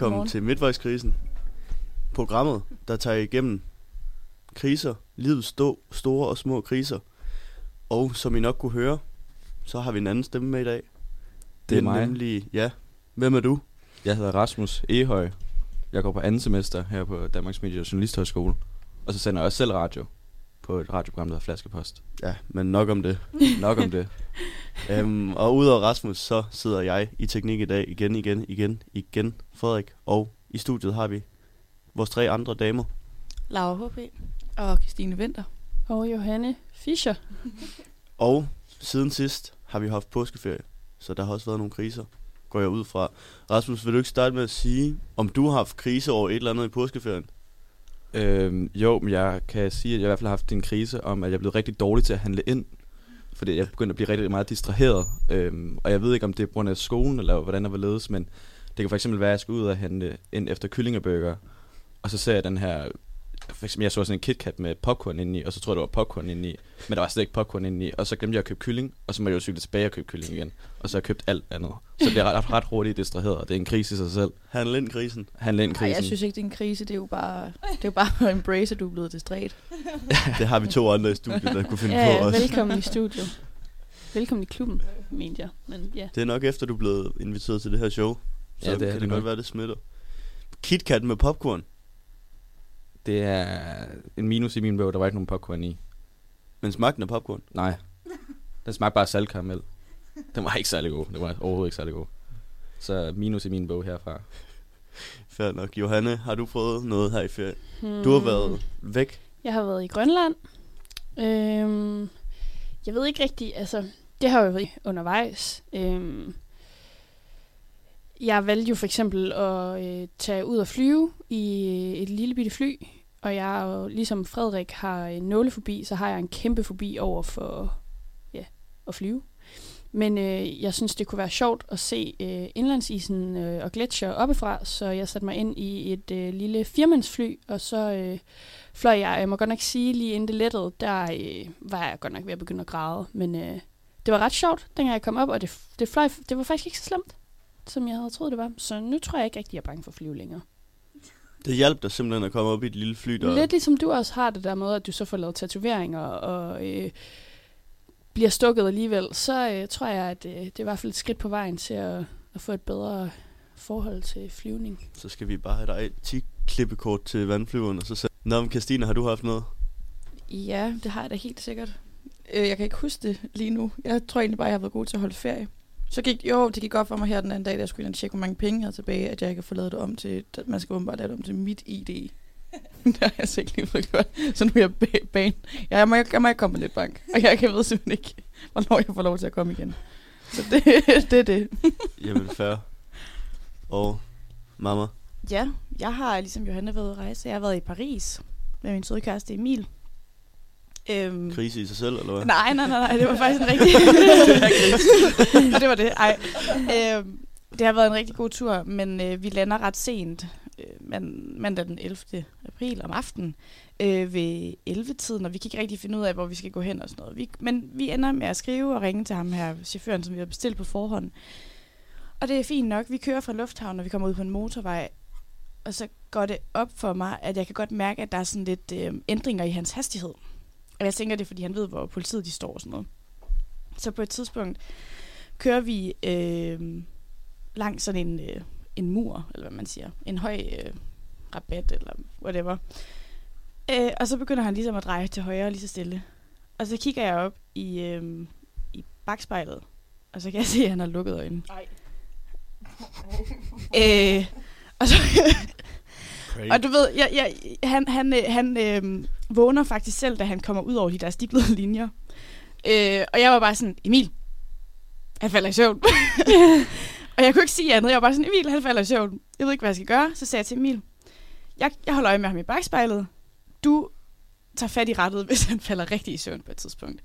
velkommen Godmorgen. til Midtvejskrisen. Programmet, der tager igennem kriser, livets stå, store og små kriser. Og som I nok kunne høre, så har vi en anden stemme med i dag. Det er mig. Nemlig, ja, hvem er du? Jeg hedder Rasmus Ehøj. Jeg går på anden semester her på Danmarks Medie- og Journalisthøjskole. Og så sender jeg også selv radio på et radioprogram, der hedder Flaskepost. Ja, men nok om det. Nok om det. Øhm, og udover Rasmus, så sidder jeg i teknik i dag igen, igen, igen, igen, Frederik. Og i studiet har vi vores tre andre damer. Laura H.P. Og Christine Vinter. Og Johanne Fischer. Og siden sidst har vi haft påskeferie, så der har også været nogle kriser, går jeg ud fra. Rasmus, vil du ikke starte med at sige, om du har haft krise over et eller andet i påskeferien? øhm, jo, men jeg kan sige, at jeg i hvert fald har haft en krise om, at jeg er blevet rigtig dårlig til at handle ind. Fordi jeg begyndte at blive rigtig meget distraheret. Øhm, og jeg ved ikke, om det er på grund af skolen, eller hvordan der var ledes, men det kan for eksempel være, at jeg skal ud og hente ind efter kyllingebøger. Og så ser jeg den her... For eksempel, jeg så sådan en KitKat med popcorn indeni, og så tror jeg, der var popcorn indeni. Men der var slet ikke popcorn indeni. Og så glemte jeg at købe kylling, og så må jeg jo cykle tilbage og købe kylling igen. Og så har jeg købt alt andet. Så bliver jeg ret, ret hurtigt distraheret, og det er en krise i sig selv. Handle ind krisen. Handle ind Nej, krisen. jeg synes ikke, det er en krise. Det er jo bare, det er jo bare at embrace, at du er blevet distræt. Det har vi to andre i studiet, der kunne finde Ja, på også. velkommen i studiet. Velkommen i klubben, mente jeg. Men ja. Det er nok efter, du er blevet inviteret til det her show. Så Ja, det er kan det det godt være, det smitter. KitKat med popcorn, Det er en minus i min bog, der var ikke nogen popcorn i. men smagten af popcorn. Nej. Den smagte bare saltkaramel. Den var ikke særlig god. Den var overhovedet ikke særlig god. Så minus i min bog herfra. Fair nok. Johanne, har du fået noget her i ferie? Hmm. Du har været væk. Jeg har været i Grønland. Øhm, jeg ved ikke rigtigt, altså, det har jo været undervejs. Øhm, jeg valgte jo for eksempel at øh, tage ud og flyve i øh, et lille bitte fly. Og jeg er jo, ligesom Frederik har en nålefobi, så har jeg en kæmpe fobi over for ja, at flyve. Men øh, jeg synes, det kunne være sjovt at se øh, indlandsisen øh, og gletsjer oppefra, så jeg satte mig ind i et øh, lille firmandsfly, og så øh, fløj jeg. Jeg må godt nok sige, lige inden det lettede, der øh, var jeg godt nok ved at begynde at græde. Men øh, det var ret sjovt, dengang jeg kom op, og det, det, fløj, det var faktisk ikke så slemt, som jeg havde troet, det var. Så nu tror jeg ikke rigtig, jeg er bange for at flyve længere. Det hjalp dig simpelthen at komme op i et lille fly, der... Lidt ligesom du også har det der med, at du så får lavet tatoveringer og øh, bliver stukket alligevel, så øh, tror jeg, at øh, det er i hvert fald et skridt på vejen til at, at få et bedre forhold til flyvning. Så skal vi bare have dig 10 klippekort til vandflyveren, og så sæt... Nå, men Christine, har du haft noget? Ja, det har jeg da helt sikkert. Øh, jeg kan ikke huske det lige nu. Jeg tror egentlig bare, jeg har været god til at holde ferie. Så gik, jo, det gik godt for mig her den anden dag, da jeg skulle ind og tjekke, hvor mange penge jeg havde tilbage, at jeg ikke har fået lavet det om til, at man skal åbenbart lave det om til mit ID. det har jeg så ikke lige fået gjort. Så nu er jeg ba- ban. Ja, jeg, må, jeg, jeg må ikke komme på lidt bank. Og jeg kan ved simpelthen ikke, hvornår jeg får lov til at komme igen. Så det, det er det. Jamen, fair. Og mamma. Ja, jeg har ligesom Johanne været ude at rejse. Jeg har været i Paris med min søde kæreste Emil. Øhm, Krise i sig selv, eller hvad? Nej, nej, nej, nej, det var faktisk en rigtig... det var det, ej. Øhm, det har været en rigtig god tur, men øh, vi lander ret sent, øh, man, mandag den 11. april om aftenen, øh, ved 11-tiden, og vi kan ikke rigtig finde ud af, hvor vi skal gå hen og sådan noget. Vi, men vi ender med at skrive og ringe til ham her, chaufføren, som vi har bestilt på forhånd. Og det er fint nok. Vi kører fra lufthavnen, og vi kommer ud på en motorvej, og så går det op for mig, at jeg kan godt mærke, at der er sådan lidt øh, ændringer i hans hastighed. Og jeg tænker, det er, fordi han ved, hvor politiet de står og sådan noget. Så på et tidspunkt kører vi øh, langs sådan en, øh, en mur, eller hvad man siger. En høj øh, rabat, eller whatever. Øh, og så begynder han ligesom at dreje til højre lige så stille. Og så kigger jeg op i, øh, i bagspejlet, og så kan jeg se, at han har lukket øjnene. øh, og så, og du ved, jeg, jeg, han, han, øh, han øh, vågner faktisk selv, da han kommer ud over de der stiplede linjer. Øh, og jeg var bare sådan, Emil, han falder i søvn. og jeg kunne ikke sige andet. Jeg var bare sådan, Emil, han falder i søvn. Jeg ved ikke, hvad jeg skal gøre. Så sagde jeg til Emil, jeg, jeg holder øje med ham i bagspejlet. Du tager fat i rettet, hvis han falder rigtig i søvn på et tidspunkt.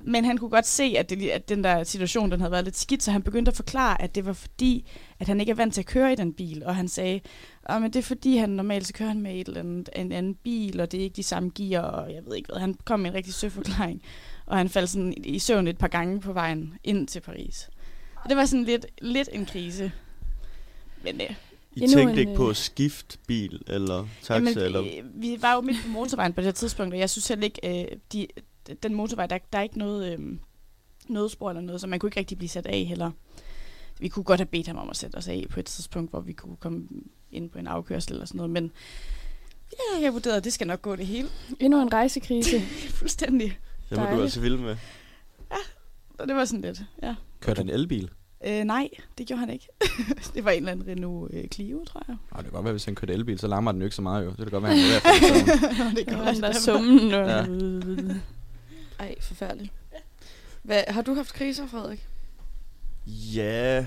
Men han kunne godt se, at, det, at den der situation den havde været lidt skidt, så han begyndte at forklare, at det var fordi, at han ikke er vant til at køre i den bil. Og han sagde, at men det er fordi, han normalt så kører han med et eller andet, en anden bil, og det er ikke de samme gear, og jeg ved ikke hvad. Han kom med en rigtig sød forklaring. Og han faldt sådan i søvn et par gange på vejen ind til Paris. Og det var sådan lidt, lidt en krise. Men øh, I Endnu tænkte en, ikke på øh, at skifte bil eller taxa? Jamen, eller? øh, vi var jo midt på motorvejen på det her tidspunkt, og jeg synes heller ikke, øh, de, den motorvej, der, der er ikke noget øh, nødspor eller noget, så man kunne ikke rigtig blive sat af heller. Vi kunne godt have bedt ham om at sætte os af på et tidspunkt, hvor vi kunne komme ind på en afkørsel eller sådan noget, men ja, jeg vurderede, at det skal nok gå det hele. Endnu en rejsekrise. Fuldstændig. Det må du altså vilde med. Og det var sådan lidt, ja. Kørte han elbil? Øh, nej, det gjorde han ikke. det var en eller anden Renault øh, Clio, tror jeg. Nej, det kan godt være, hvis han kørte elbil, så larmer den jo ikke så meget jo. Det kan godt være, han er i det Det kan var den der være. summen. Og... Ja. Ej, forfærdeligt. Hvad, har du haft kriser, Frederik? Ja,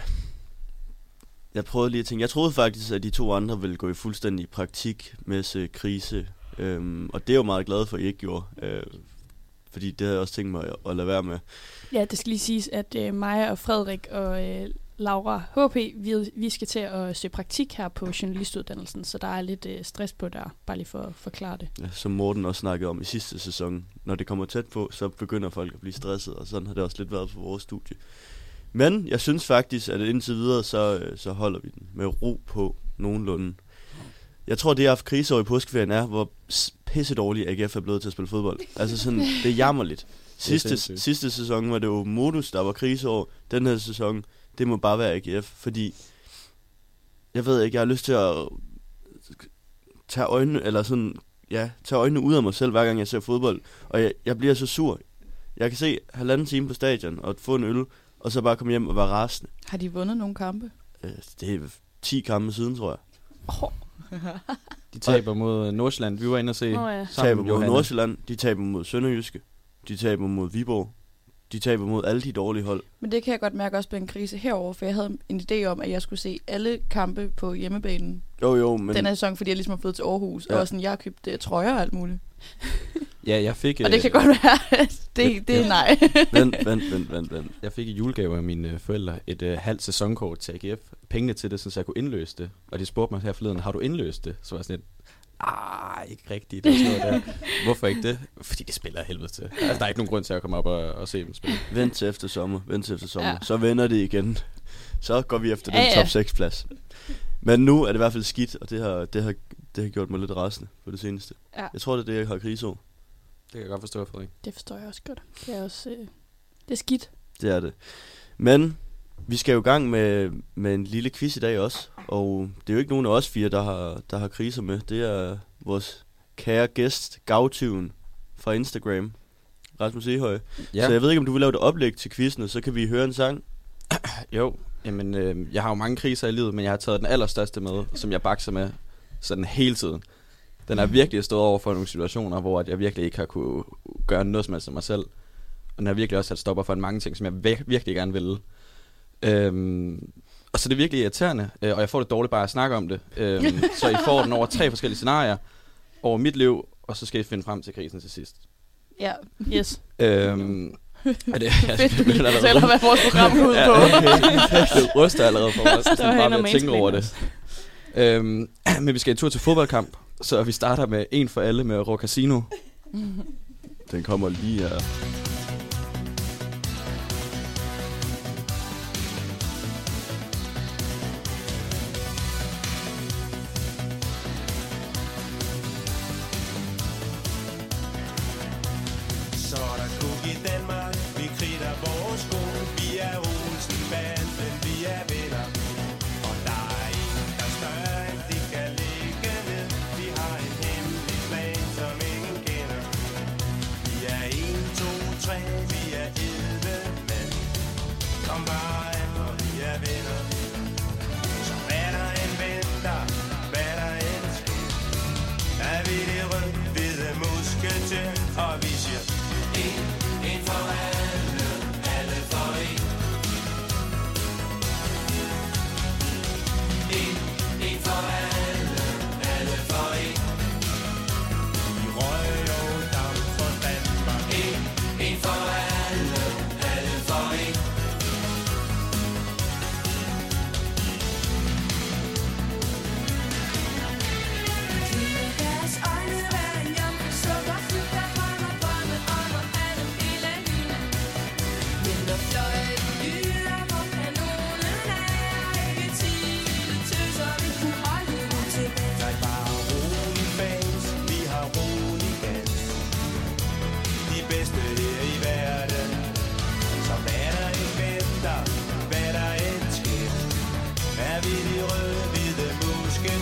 jeg prøvede lige at tænke. Jeg troede faktisk, at de to andre ville gå i fuldstændig praktik med krise. Øhm, og det er jeg jo meget glad for, at I ikke gjorde. Øh, fordi det havde jeg også tænkt mig at, lade være med. Ja, det skal lige siges, at øh, mig og Frederik og øh, Laura HP, vi, vi skal til at søge praktik her på journalistuddannelsen, så der er lidt øh, stress på der, bare lige for at forklare det. Ja, som Morten også snakkede om i sidste sæson. Når det kommer tæt på, så begynder folk at blive stresset, og sådan har det også lidt været på vores studie. Men jeg synes faktisk, at indtil videre, så, øh, så holder vi den med ro på nogenlunde. Jeg tror, det jeg har haft krise over i påskeferien er, hvor pisse dårlig AGF er blevet til at spille fodbold. Altså sådan, det er jammerligt. Sidste, sidste sæson var det jo Modus, der var krise over. Den her sæson, det må bare være AGF, fordi jeg ved ikke, jeg har lyst til at tage øjnene, eller sådan, ja, tage øjnene ud af mig selv, hver gang jeg ser fodbold. Og jeg, jeg bliver så sur. Jeg kan se halvanden time på stadion og få en øl, og så bare komme hjem og være rasende. Har de vundet nogle kampe? Øh, Det er 10 kampe siden, tror jeg. De taber mod Nordsjælland. Vi var inde og se Nå ja. Sammen taber mod Johanne. Nordsjælland, de taber mod Sønderjyske, de taber mod Viborg, de taber mod alle de dårlige hold. Men det kan jeg godt mærke også blev en krise herover, for jeg havde en idé om, at jeg skulle se alle kampe på hjemmebanen Jo, jo, Men... den her sæson, fordi jeg ligesom har flyttet til Aarhus, ja. Ja. og sådan, jeg har købt uh, trøjer og alt muligt. Ja, jeg fik, Og det øh, kan godt være, det, det er nej. vent, vent, vent, vent, vent. Jeg fik i julegave af mine øh, forældre et øh, halvt sæsonkort til AGF. Pengene til det, så jeg kunne indløse det. Og de spurgte mig her forleden, har du indløst det? Så var jeg sådan lidt, ah, ikke rigtigt. Det er sådan der. Hvorfor ikke det? Fordi det spiller helvede til. Altså, der er ikke nogen grund til at komme op og, og se dem spille. Vent til efter sommer, vent til efter sommer. Ja. Ja. Så vender det igen. Så går vi efter den Ja, ja. top 6 plads. Men nu er det i hvert fald skidt, og det har, det har, det har gjort mig lidt rasende på det seneste. Ja. Jeg tror, det er det, jeg har krise over. Det kan jeg godt forstå, Frederik. Det forstår jeg også godt. Det er også... Øh, det er skidt. Det er det. Men vi skal jo i gang med, med en lille quiz i dag også. Og det er jo ikke nogen af os fire, der har, der har kriser med. Det er vores kære gæst, Gavtyven fra Instagram, Rasmus Ehøj. Ja. Så jeg ved ikke, om du vil lave et oplæg til quizzen, så kan vi høre en sang. Jo, jamen, øh, jeg har jo mange kriser i livet, men jeg har taget den allerstørste med, som jeg bakser med sådan hele tiden. Den er virkelig stået over for nogle situationer, hvor at jeg virkelig ikke har kunne gøre noget som helst af mig selv. Og den har virkelig også sat stopper for en mange ting, som jeg vir- virkelig gerne ville. Øhm, og så er det virkelig irriterende, øh, og jeg får det dårligt bare at snakke om det. Øhm, så I får den over tre forskellige scenarier over mit liv, og så skal I finde frem til krisen til sidst. Ja. Yes. Øhm, er det, jeg, Fedt, du allerede- fortæller, hvad vores program går ud Ja, på. okay. det ryster allerede for mig, Der så var bare ved at tænke over det. Øhm, men vi skal en tur til fodboldkamp, så vi starter med en for alle med Rå Casino. Den kommer lige her.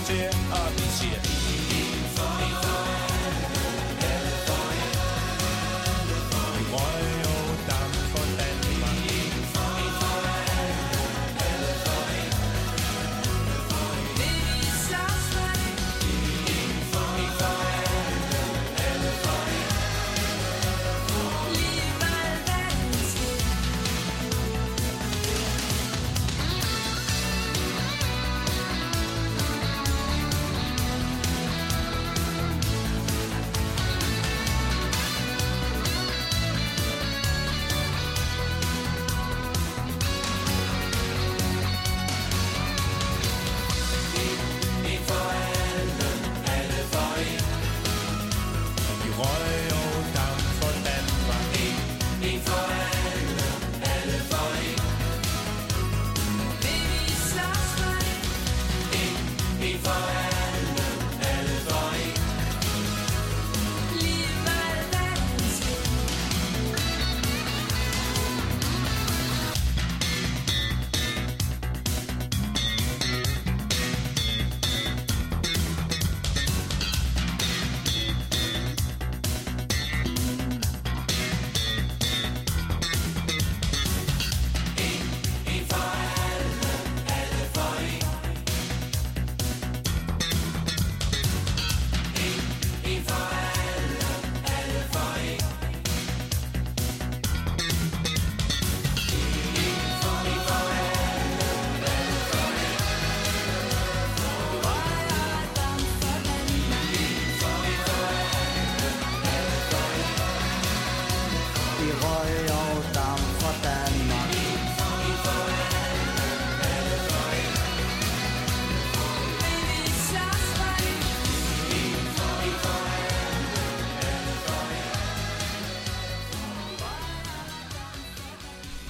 Yeah.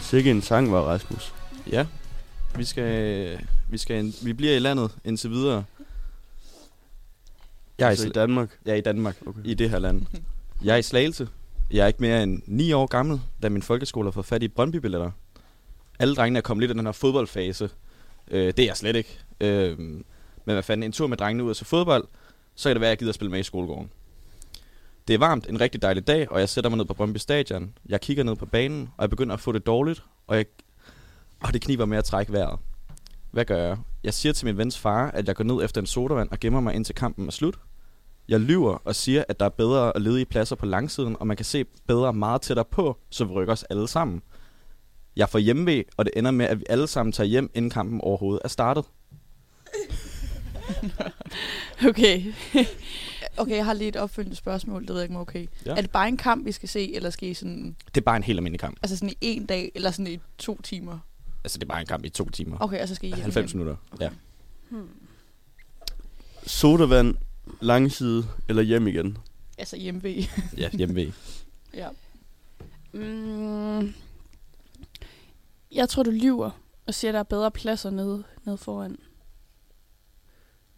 Sikke en sang var Rasmus. Ja, vi skal, vi skal, vi bliver i landet indtil videre. Jeg er, Altså i, i Danmark. er i Danmark, Okay. i det her land. Jeg er i Slagelse. Jeg er ikke mere end 9 år gammel, da min folkeskole har fået fat i Brøndby-billetter. Alle drengene er kommet lidt i den her fodboldfase. Øh, det er jeg slet ikke. Øh, men hvad fanden, en tur med drengene ud og se fodbold, så kan det være, at jeg gider at spille med i skolegården. Det er varmt, en rigtig dejlig dag, og jeg sætter mig ned på Brøndby Stadion. Jeg kigger ned på banen, og jeg begynder at få det dårligt, og, jeg, og det kniber med at trække vejret. Hvad gør jeg? Jeg siger til min vens far, at jeg går ned efter en sodavand og gemmer mig indtil kampen er slut. Jeg lyver og siger, at der er bedre og ledige pladser på langsiden, og man kan se bedre meget tættere på, så vi rykker os alle sammen. Jeg får hjemmevæg, og det ender med, at vi alle sammen tager hjem, inden kampen overhovedet er startet. Okay. Okay, jeg har lige et opfølgende spørgsmål. Det ved jeg ikke, om er okay. Ja. Er det bare en kamp, vi skal se, eller skal I sådan, Det er bare en helt almindelig kamp. altså sådan i en dag, eller sådan i to timer? Altså, det er bare en kamp i to timer. Okay, og så skal I hjem 90 igen. minutter. Ja. Hmm. Sodavand, langside eller hjem igen. Altså hjemme Ja, hjemmevæg. ja. Mm, jeg tror, du lyver og siger, at der er bedre pladser nede, nede foran.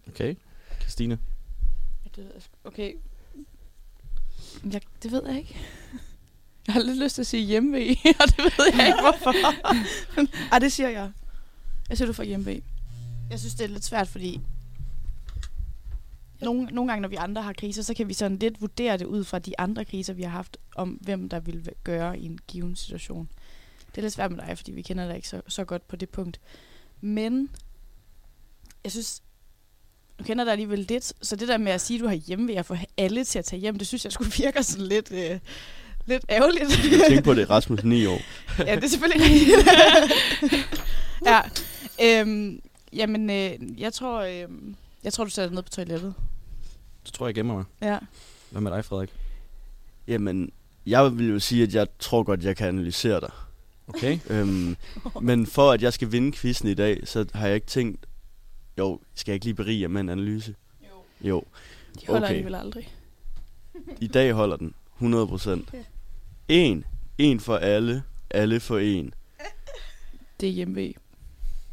Okay. Christine? Det Okay. Jeg, det ved jeg ikke. Jeg har lidt lyst til at sige hjemme og det ved jeg ikke, hvorfor. Ej, det siger jeg. Jeg siger, du får hjemme Jeg synes, det er lidt svært, fordi nogle, nogle gange, når vi andre har kriser, så kan vi sådan lidt vurdere det ud fra de andre kriser, vi har haft, om hvem der vil gøre i en given situation. Det er lidt svært med dig, fordi vi kender dig ikke så, så godt på det punkt. Men jeg synes, du kender dig alligevel lidt, så det der med at sige, at du har hjemme ved at få alle til at tage hjem, det synes jeg skulle virker sådan lidt, øh, lidt ærgerligt. Jeg tænker på det, Rasmus 9 år. Ja, det er selvfølgelig rigtigt. ja. Øhm, jamen, øh, jeg tror, øh, jeg tror, du sætter dig ned på toilettet. Så tror jeg, jeg gemmer mig. Ja. Hvad med dig, Frederik? Jamen, jeg vil jo sige, at jeg tror godt, jeg kan analysere dig. Okay. Øhm, men for at jeg skal vinde quizzen i dag, så har jeg ikke tænkt, jo, skal jeg ikke lige berige jer med en analyse? Jo. Jo, De holder Okay. alligevel aldrig. i dag holder den 100 procent. En. En for alle. Alle for en. Det er hjemme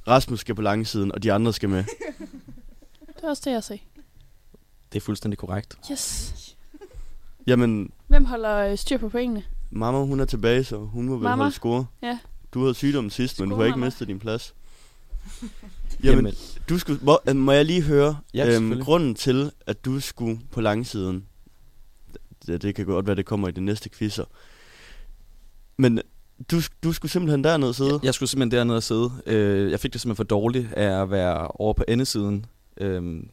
Rasmus skal på langsiden, og de andre skal med. Det er også det, jeg siger. Det er fuldstændig korrekt. Yes. Jamen, Hvem holder øh, styr på pointene? mamma hun er tilbage, så hun må vel Mamma? holde score. Ja. Du havde sygdom sidst, men du har ikke Score, mamma. mistet din plads. Jamen, Jamen, du skulle, hvor, øh, må jeg lige høre, Ja, øhm, grunden til, at du skulle på langsiden, det, det kan godt være, det kommer i de næste quizzer, men du, du skulle simpelthen derned sidde. jeg skulle simpelthen dernede sidde. Øh, jeg fik det simpelthen for dårligt af at være over på endesiden. Øhm,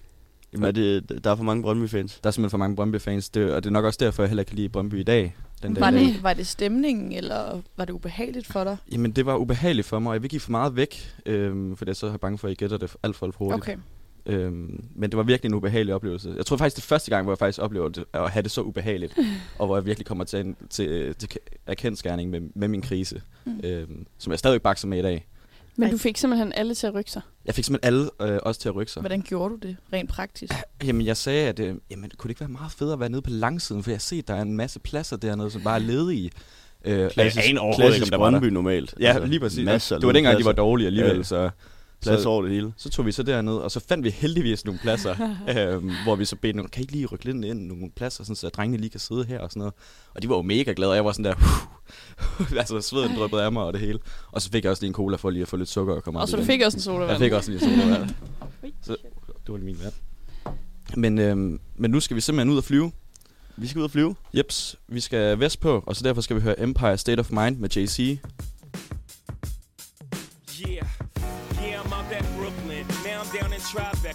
Jamen, er det, der er for mange Brøndby-fans. der er simpelthen for mange Brøndby-fans, det, og det er nok også derfor, jeg heller ikke kan lide Brøndby i dag. Den Var det, var det stemningen, eller var det ubehageligt for dig? Jamen, det var ubehageligt for mig, og jeg vil give for meget væk, øhm, for det er så er jeg bange for, at I gætter det alt for hurtigt. Okay. Øhm, men det var virkelig en ubehagelig oplevelse. Jeg tror faktisk, det er første gang, hvor jeg faktisk oplever det, at have det så ubehageligt, og hvor jeg virkelig kommer til, en, til, til erkendskærning med, med min krise, Mm. øhm, som jeg stadig bakser med i dag. Men du fik simpelthen alle til at rykke sig. Jeg fik simpelthen alle øh, også til at rykke sig. Hvordan gjorde du det, rent praktisk? Jamen, jeg sagde, at øh, jamen, kunne det ikke være meget federe at være nede på langsiden, for jeg har set, at der er en masse pladser dernede, som bare er ledige. Øh, Klassisk, jeg aner overhovedet klassisk ikke, om der var der. Brøndby normalt. Altså, Ja, lige præcis. Masser det var dengang, de var pladser. dårlige alligevel, Ja, så... Plads så, over det hele. så tog vi så derned, og så fandt vi heldigvis nogle pladser, øhm, hvor vi så bedte nogle, kan I ikke lige rykke lidt ind nogle pladser, sådan, så drengene lige kan sidde her og sådan noget. Og de var jo mega glade, og jeg var sådan der, altså sveden dryppede af mig og det hele. Og så fik jeg også lige en cola for lige at få lidt sukker og komme Og så du fik også en sodavand. Jeg fik også lige en sodavand. så det var lige min vand. Men, øhm, men nu skal vi simpelthen ud og flyve. Vi skal ud og flyve. Jeps, vi skal vestpå, og så derfor skal vi høre Empire State of Mind med JC. Yeah, yeah, I'm out at Brooklyn. Now I'm down in Tribeca,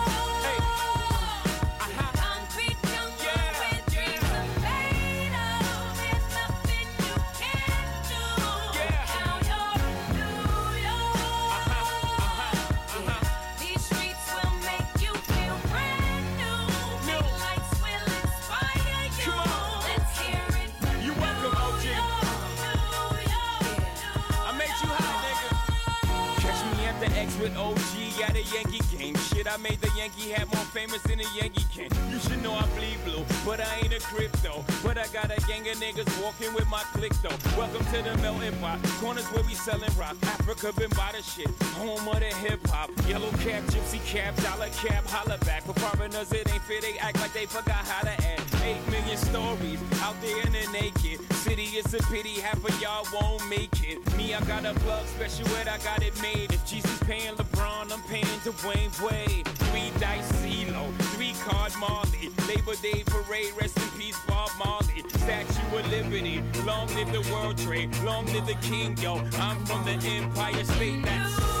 Yankee game. Shit, I made the Yankee hat more famous than the Yankee can. You should know I bleed blue, but I ain't a crypto. But I got a gang of niggas walking with my click though. Welcome to the melting pot. Corners where we selling rock. Africa been by the shit. Home of the hip hop. Yellow cap, gypsy cap, dollar cap, holla back. For foreigners, it ain't fair. They act like they forgot how to act. Eight million stories out there in the naked city. It's a pity half of y'all won't make it. Me, I got a plug special ed, I got it made. If Jesus paying LeBron, I'm paying Dwayne Wade. Three dice CeeLo, three card Marley. Labor Day parade, rest in peace Bob Marley. Statue of Liberty, long live the World Trade, long live the King, yo. I'm from the Empire State. That's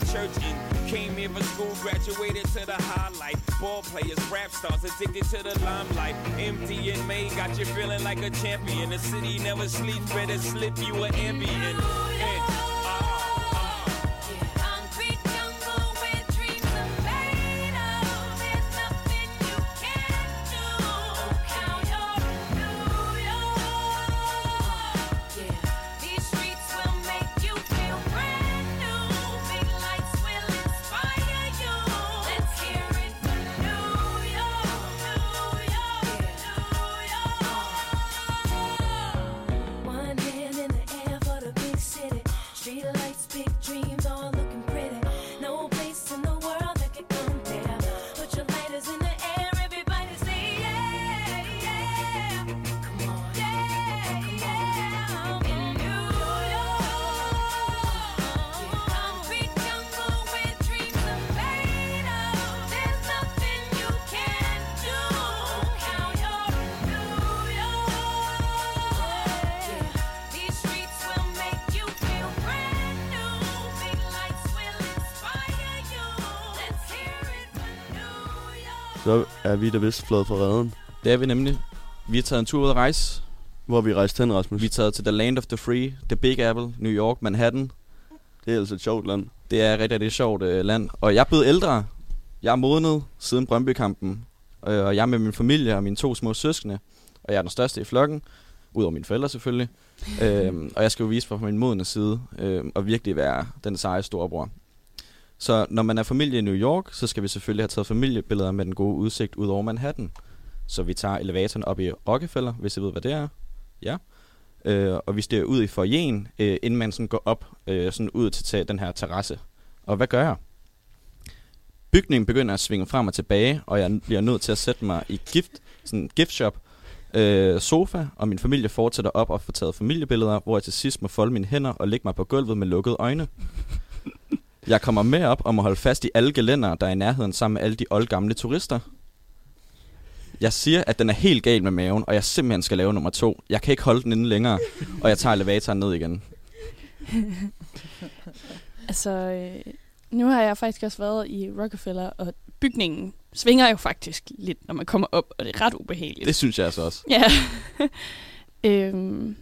church in. Came here for school, graduated to the highlight. Ball players, rap stars, addicted to the limelight. Empty and May got you feeling like a champion. The city never sleeps, better slip you an ambient. Er vi da vist flået fra redden. Det er vi nemlig. Vi har taget en tur ud at rejse. Hvor er vi rejst hen, Rasmus? Vi er taget til The Land of the Free, The Big Apple, New York, Manhattan. Det er altså et sjovt land. Det er rigtig, rigtig sjovt øh, land. Og jeg er blevet ældre. Jeg er modnet siden Brøndby-kampen. Øh, og jeg er med min familie og mine to små søskende. Og jeg er den største i flokken. Udover mine forældre selvfølgelig. øhm, og jeg skal jo vise fra min modne side. Øh, og virkelig være den seje storebror. Så når man er familie i New York, så skal vi selvfølgelig have taget familiebilleder med den gode udsigt ud over Manhattan. Så vi tager elevatoren op i Rockefeller, hvis I ved, hvad det er. Ja. Øh, og vi stiger ud i forjen, øh, inden man sådan går op øh, sådan ud til den her terrasse. Og hvad gør jeg? Bygningen begynder at svinge frem og tilbage, og jeg bliver nødt til at sætte mig i gift, sådan gift shop øh, sofa, og min familie fortsætter op og får taget familiebilleder, hvor jeg til sidst må folde mine hænder og lægge mig på gulvet med lukkede øjne. Jeg kommer med op og må holde fast i alle gelænder, der er i nærheden sammen med alle de oldgamle turister. Jeg siger, at den er helt gal med maven, og jeg simpelthen skal lave nummer to. Jeg kan ikke holde den inde længere, og jeg tager elevatoren ned igen. Altså, øh, nu har jeg faktisk også været i Rockefeller, og bygningen svinger jo faktisk lidt, når man kommer op, og det er ret ubehageligt. Det synes jeg altså også. Ja. øhm,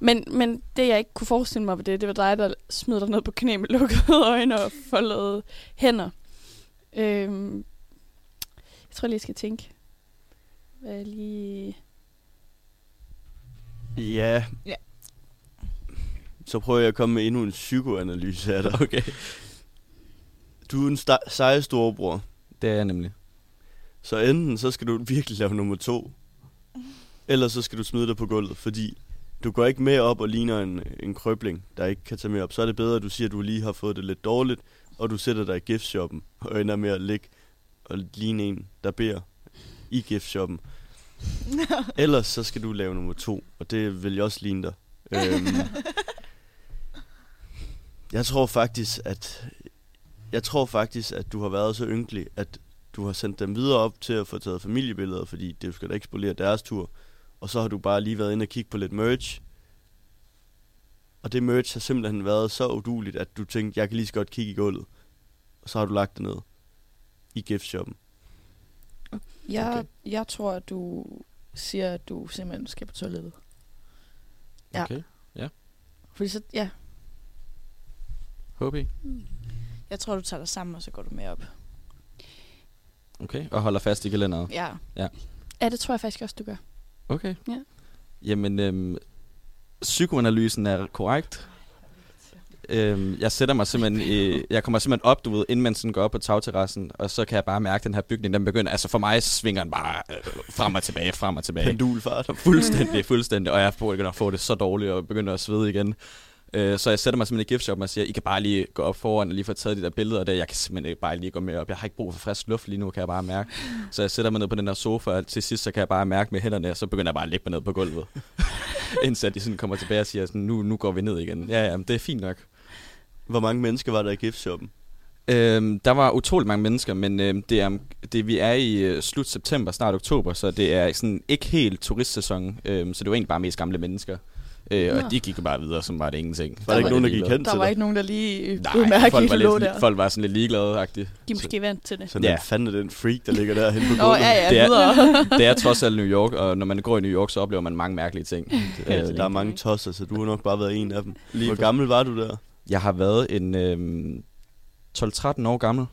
Men, men det, jeg ikke kunne forestille mig ved det, det var dig, der smed dig ned på knæ med lukkede øjne og foldede hænder. Øhm, jeg tror lige, jeg skal tænke. Hvad er lige... Ja. Ja. Så prøver jeg at komme med endnu en psykoanalyse af dig. Okay. Du er en sta- seje storebror, Det er jeg nemlig. så enten så skal du virkelig lave nummer to, eller så skal du smide dig på gulvet, fordi du går ikke med op og ligner en, en krøbling, der ikke kan tage med op. Så er det bedre, at du siger, at du lige har fået det lidt dårligt, og du sætter dig i giftshoppen og ender med at ligge og ligne en, der beder i giftshoppen. Ellers så skal du lave nummer to, og det vil jeg også ligne dig. Øhm, jeg tror faktisk, at jeg tror faktisk, at du har været så ynkelig, at du har sendt dem videre op til at få taget familiebilleder, fordi det skal da ikke spolere deres tur. Og så har du bare lige været inde og kigge på lidt merch. Og det merch har simpelthen været så uduligt, at du tænkte, jeg kan lige så godt kigge i gulvet. Og så har du lagt det ned i giftshoppen. Jeg, Okay. okay. jeg tror, at du siger, at du simpelthen skal på toilettet. Ja. Okay. Fordi så, ja, HB. Jeg tror, du tager dig sammen, og så går du med op. Okay. Og holder fast i kalenderet. Ja. Ja, det tror jeg faktisk også, du gør. Okay. Ja. Jamen, øhm, psykoanalysen er korrekt. Øhm, jeg sætter mig simpelthen i, jeg kommer simpelthen op, du ved, inden man sådan går op på tagterrassen, og så kan jeg bare mærke, at den her bygning, den begynder, altså for mig svinger den bare øh, frem og tilbage, frem og tilbage. Pendulfart. Fuldstændig, fuldstændig. Og jeg begynder at få det så dårligt, og begynder at svede igen. Øh, så jeg sætter mig simpelthen i giftshoppen og siger, I kan bare lige gå op foran og lige få taget de der billeder der. Jeg kan simpelthen ikke bare lige gå med op. Jeg har ikke brug for frisk luft lige nu, kan jeg bare mærke. Så jeg sætter mig ned på den der sofa, og til sidst så kan jeg bare mærke med hænderne, og så begynder jeg bare at ligge mig ned på gulvet. Indtil at de sådan kommer tilbage og siger, sådan, nu, nu går vi ned igen. Ja, ja, men det er fint nok. Hvor mange mennesker var der i giftshoppen? Øhm, der var utrolig mange mennesker, men øhm, det er, det, vi er i øh, slut september, start oktober, så det er sådan ikke helt turistsæson, øhm, så det var egentlig bare mest gamle mennesker. Øh, Nå. og de gik bare videre, som var det ingenting. Var der ikke nogen, der gik hen der til var ikke nogen, der lige blev folk var, mærkeligt lå lidt, der. folk var sådan lidt ligeglade-agtige. De måske vant til det. Sådan Ja. ja. fanden er den freak, der ligger der hen på Nå, gulvet. ja, ja, Det er-. Det er trods alt New York, og når man går i New York, så oplever man mange mærkelige ting. Altså, der er mange tosser, så du har nok bare været en af dem. Hvor gammel var du der? Jeg har været en øhm, 12-13 år gammel.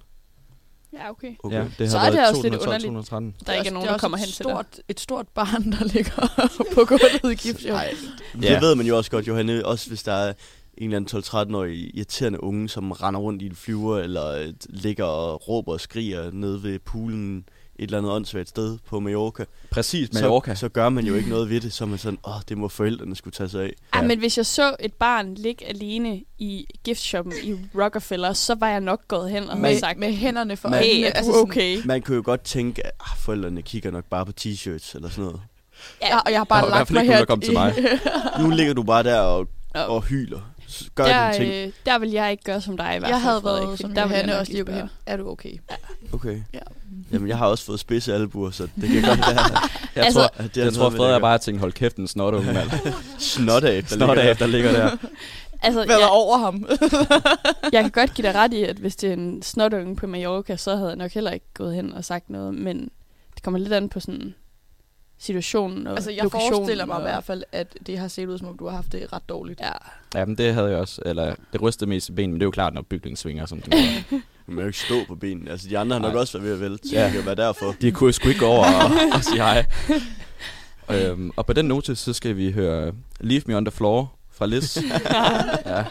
Ja, okay. Ja, det har Så er været det også lidt 212, underligt. 213. Der ikke er nogen, der kommer hen til dig. stort, et stort barn, der ligger på gulvet i gipsjob. Nej, Ja. det ved man jo også godt, Johanne. Også hvis der er en eller anden 12-13-årig irriterende unge, som render rundt i en flyver, eller øh, ligger og råber og skriger nede ved poolen et eller andet åndssvagt sted på Mallorca. Præcis, Mallorca. Så, så gør man jo ikke noget ved det, så man sådan, åh, det må forældrene skulle tage sig af. Ej, Ja. men hvis jeg så et barn ligge alene i giftshoppen i Rockefeller, så var jeg nok gået hen og med, sagt, med hænderne for Men- hey, er Altså sådan- okay? Man kunne jo godt tænke, at ah, forældrene kigger nok bare på t-shirts eller sådan noget. Ja, og jeg har bare i hvert lagt fald mig ikke her kom til mig. Nu ligger du bare der og, Ja. og hyler. Gør dine der, ting. øh, der vil jeg ikke gøre som dig i hvert fald, jeg havde været som der vil jeg Johanne nok også lige gå spørge. hen. Er du okay? Okay. Ja. Jamen, jeg har også fået spidse albuer, så det kan godt være, Jeg Altså- tror, at det jeg tror Frederik bare tænkte, hold kæft, en snot unge mand. snot af, der Snot ligger af, der. ligger der. Altså, Hvad jeg, over ham? jeg kan godt give dig ret i, at hvis det er en snotunge på Mallorca, så havde jeg nok heller ikke gået hen og sagt noget, men det kommer lidt an på sådan situationen og altså, jeg lokationen. forestiller mig og, i hvert fald, at det har set ud, som om du har haft det ret dårligt. Ja, Ja, men det havde jeg også. Eller det rystede mest i benene, men det er jo klart, når bygningen svinger, som den gør. Du må jo ikke stå på benene. Altså, de andre har nok Nej. også været ved at vælte, så Ja. det kan være derfor. De kunne sgu ikke gå over og, og sige hej. øhm, og på den note, så skal vi høre Leave Me On The Floor fra Liz. ja.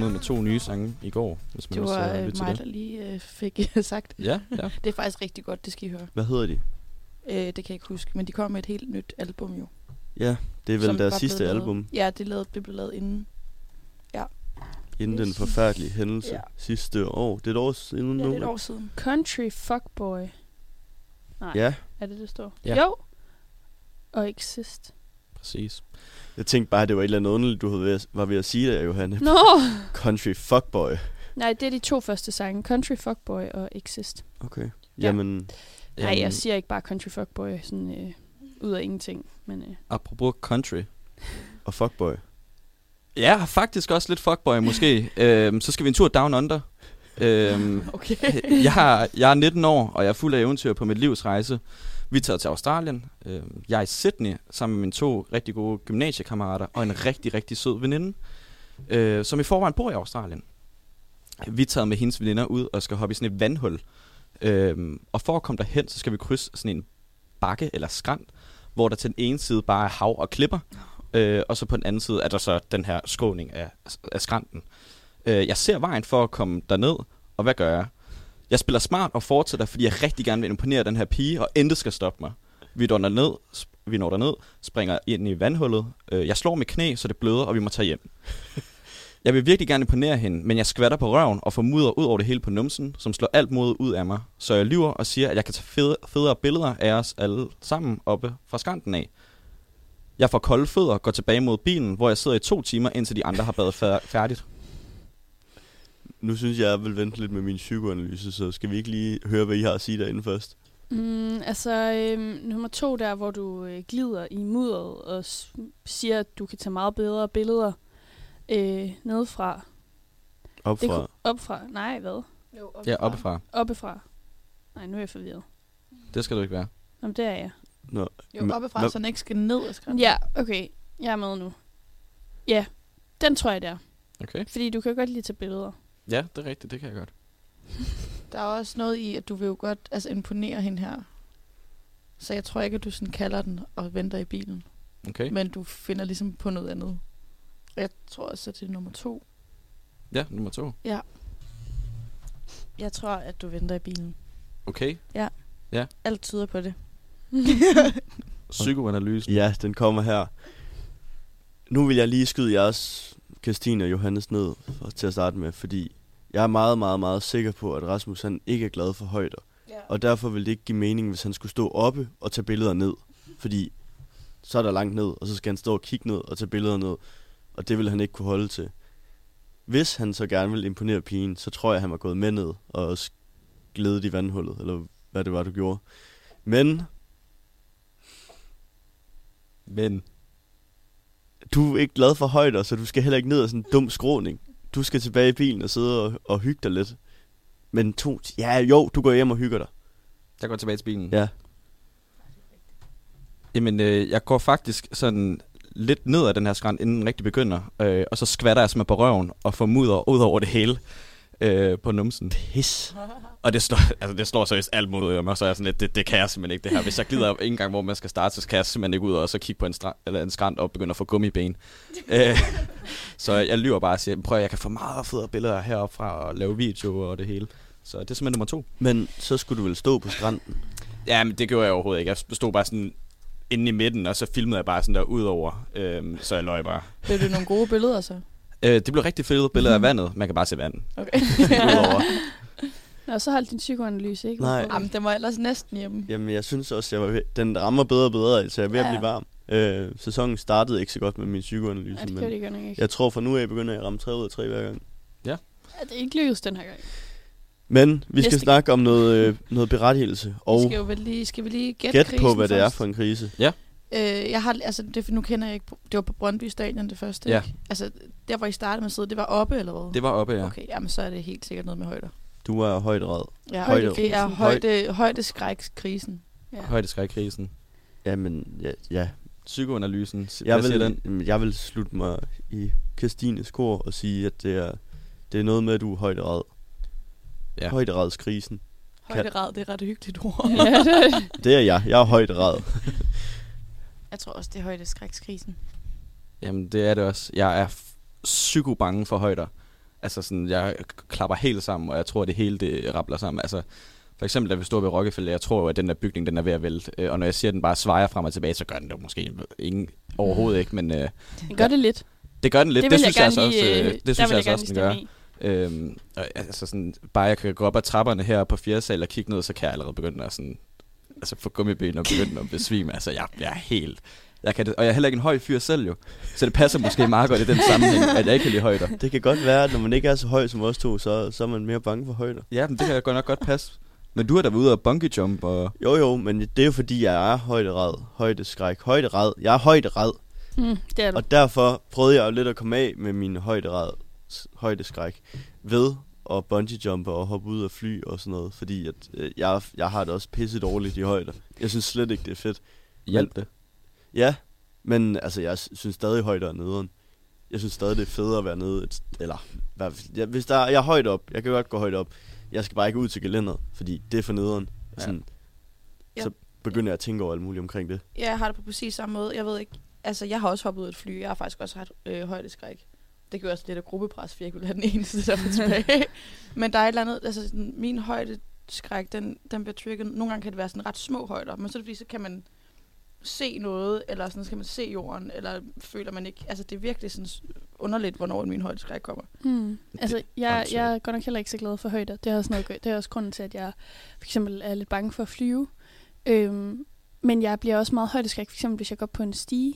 Kommet ud med to nye sange i går, hvis man Det også var har øh, til mig, det. der lige øh, fik sagt. Ja, ja. Det er faktisk rigtig godt, det skal I høre. Hvad hedder de? Øh, det kan jeg ikke huske, men de kom med et helt nyt album jo. Ja, det er vel som deres sidste lavet- album, Ja, det, lavede, det blev lavet inden. inden den forfærdelige hændelse Ja. sidste år. Det er et år siden Ja, nu. det er et år siden. Country Fuckboy. Nej, Ja, er det det står? Ja. Jo. Og Exist. Præcis. jeg tænkte bare, det var et eller andet underligt, du havde ved at, var ved at sige det, Johanne. Nå! Country Fuckboy. Nej, det er de to første sange. Country Fuckboy og Exist. Okay. Ja. Jamen, Nej, jeg siger ikke bare Country Fuckboy sådan øh, ud af ingenting. Men øh, Apropos country. og Fuckboy. Ja, faktisk også lidt fuckboy måske. øhm, så skal vi en tur down under. Øhm, Okay. jeg, har, jeg er 19 år, og jeg er fuld af eventyr på mit livs rejse. Vi tager til Australien. Øhm, jeg er i Sydney sammen med mine to rigtig gode gymnasiekammerater og en rigtig, rigtig sød veninde, øh, som i forvejen bor i Australien. Vi tager med hendes veninder ud og skal hoppe i sådan et vandhul. Øhm, og for at komme derhen, så skal vi krydse sådan en bakke eller skrant, hvor der til den ene side bare er hav og klipper, øh, og så på den anden side er der så den her skåning af, af skranten. Øh, jeg ser vejen for at komme derned, og hvad gør jeg? Jeg spiller smart og fortsætter, fordi jeg rigtig gerne vil imponere den her pige, og intet skal stoppe mig. Vi når derned, vi når derned, springer ind i vandhullet. Øh, jeg slår med knæ, så det bløder, og vi må tage hjem. Jeg vil virkelig gerne imponere hende, men jeg skvatter på røven og får mudder ud over det hele på numsen, som slår alt mod ud af mig. Så jeg lyver og siger, at jeg kan tage fede, federe billeder af os alle sammen oppe fra skanten af. Jeg får kolde fødder og går tilbage mod bilen, hvor jeg sidder i to timer, indtil de andre har badet færdigt. Nu synes jeg, jeg vil vente lidt med min psykoanalyse, så skal vi ikke lige høre, hvad I har at sige derinde først? Mm, altså, øhm, nummer to der, hvor du øh, glider i mudderet og s- siger, at du kan tage meget bedre billeder øh, nedefra. Op Det opfra. Nej, hvad? Jo, Ja, oppefra. Oppefra. Nej, nu er jeg forvirret. Det skal du ikke være. Nå, men det er jeg. Nå, Jo, Men- oppefra, hvad- så den ikke skal ned af skrænden. Ja, okay. Jeg er med nu. Ja, den tror jeg, det er. Okay. Fordi du kan godt lide at tage billeder. Ja, det er rigtigt. Det kan jeg godt. Der er også noget i, at du vil jo godt altså, imponere hende her. Så jeg tror ikke, at du sådan kalder den og venter i bilen. Okay. Men du finder ligesom på noget andet. Og jeg tror også, at det er nummer to. Ja, nummer to. Jeg tror, at du venter i bilen. Okay. Alt tyder på det. Psykoanalysen. Ja, den kommer her. Nu vil jeg lige skyde jeres, Christine og Johannes, ned for, til at starte med, fordi jeg er meget, meget, meget sikker på, at Rasmus han ikke er glad for højder. Ja. Og derfor vil det ikke give mening, hvis han skulle stå oppe og tage billeder ned. Fordi så er der langt ned, og så skal han stå og kigge ned og tage billeder ned. Og det vil han ikke kunne holde til. Hvis han så gerne vil imponere pigen, så tror jeg, han var gået med ned og også glædet i vandhullet, eller hvad det var, du gjorde. Men Men. du er ikke glad for højder, så du skal heller ikke ned af sådan en dum skråning. Du skal tilbage i bilen og sidde og, og hygge dig lidt. Men to... Ja, jo, du går hjem og hygger dig. Jeg går tilbage til bilen. Ja. Jamen, øh, jeg går faktisk sådan lidt ned ad den her skrant, inden den rigtig begynder. Øh, og så skvatter jeg mig på røven og får mudder ud over det hele. øh, på numsen. Pis. Og det slår, altså, det slår seriøst alt mod ørerne, og så er jeg sådan lidt, det, det kan jeg simpelthen ikke det her. Hvis jeg glider op en gang, hvor man skal starte, så kan jeg simpelthen ikke ud og så kigge på en, strand, eller en skrant og begynde at få gummiben. øh, så jeg lyver bare og siger, prøv at jeg kan få meget federe billeder heroppe fra og lave video og det hele. Så det er simpelthen nummer to. Men så skulle du vel stå på stranden? Ja, men det gjorde jeg overhovedet ikke. Jeg stod bare sådan inde i midten, og så filmede jeg bare sådan der ud over, øhm, så jeg løg bare. Blev det nogle gode billeder så? Øh, det blev rigtig fede billeder af vandet. Man kan bare se vand. Okay. Udover. Nå, så holdt din psykoanalyse, ikke? Nej. Jamen, den var ellers næsten hjemme. Jamen, jeg synes også, jeg var ved, den rammer bedre og bedre, altså jeg er ved at Ja. blive varm. Øh, sæsonen startede ikke så godt med min psykoanalyse, Ja, det men det ikke. jeg tror fra nu af begynder jeg at ramme 3 ud af 3 hver gang. Ja, det er ikke lykkedes den her gang. Men vi skal Næste snakke om noget, øh, noget berettigelse, og Vi skal, jo vel lige, skal vi lige gætte gæt krisen på, hvad det er for en krise. Øh, jeg har, altså, det, nu kender jeg ikke, det var på Brøndby Stadion det første, Ja. ikke? Altså, der hvor I startede med at sidde, det var oppe eller hvad? Det var oppe, ja. Okay, jamen så er det helt sikkert noget med højder. Du er højt red. Ja, Højde- det er højde, højdeskrækskrisen. Ja. Højdeskrækkrisen. Jamen, ja, ja. Psykoanalysen. Jeg, vil, den? jeg vil slutte mig i Kirstines kor og sige, at det er, det er noget med, at du er højt red. Ja. Ja. Højderedskrisen. Højderad, det er ret hyggeligt ord. ja, det er Det er jeg. Jeg er højt red. Jeg tror også, det er højdeskrækskrisen. Jamen, det er det også. Jeg er f- psyko bange for højder. Altså sådan, jeg klapper helt sammen, og jeg tror, at det hele det rappler sammen. Altså, for eksempel, da vi stod ved Rockefeller, jeg tror jo, at den der bygning, den er ved at vælte. Øh, Og når jeg siger, at den bare svejer frem og tilbage, så gør den det måske ingen overhovedet ikke, men øh, Den gør det lidt. det gør den lidt. det Det, synes jeg altså lige, også, øh, øh, det synes jeg altså også, den gør. i. Øhm, altså sådan, bare jeg kan gå op ad trapperne her på fjerde sal og kigge ned, så kan jeg allerede begynde at sådan, altså få gummiben og begynde at besvime. Altså, jeg, jeg er helt... Jeg kan det, og jeg er heller ikke en høj fyr selv jo. Så det passer måske meget godt i den sammenhæng, at jeg ikke kan lide højder. Det kan godt være, at når man ikke er så høj som os to, så, så er man mere bange for højder. Ja, men det kan godt nok godt passe. Men du har da været ude og bungee jump, og Jo jo, men det er jo fordi, jeg er højdered, højdeskræk, højdered. Jeg er højdered, Mm, det er du. og derfor prøvede jeg jo lidt at komme af med min højdered, højdeskræk ved at bungee jumpe og hoppe ud af fly og sådan noget, fordi at, øh, jeg, jeg har det også pisse dårligt i højder. Jeg synes slet ikke, det er fedt. hjælp det. Ja, men altså, jeg synes stadig højder er nederen. Jeg synes stadig, det er federe at være nede. Et, eller, hvad- hvis der, er- jeg er højt op, jeg kan godt gå højt op. Jeg skal bare ikke ud til gelænderet, fordi det er for nederen. Ja. Sådan, Ja. Så begynder jeg at tænke over alt muligt omkring det. Ja, jeg har det på præcis samme måde. Jeg ved ikke, altså jeg har også hoppet ud af et fly. Jeg har faktisk også haft øh, højdeskræk. Det gjorde også lidt af gruppepres, for jeg kunne have den eneste, der var tilbage. Men der er et eller andet, altså sådan, min højdeskræk, den, den bliver trigget. Nogle gange kan det være sådan ret små højder, men så er det fordi, så kan man se noget, eller sådan, så kan man se jorden, eller føler man ikke, altså det er virkelig sådan underligt, hvornår min højdeskræk kommer. Mm. Altså, jeg, jeg er godt nok heller ikke så glad for højder. Det er også, noget, det er også grunden til, at jeg for eksempel er lidt bange for at flyve. Øhm, men jeg bliver også meget højdeskræk, for eksempel hvis jeg går på en stige.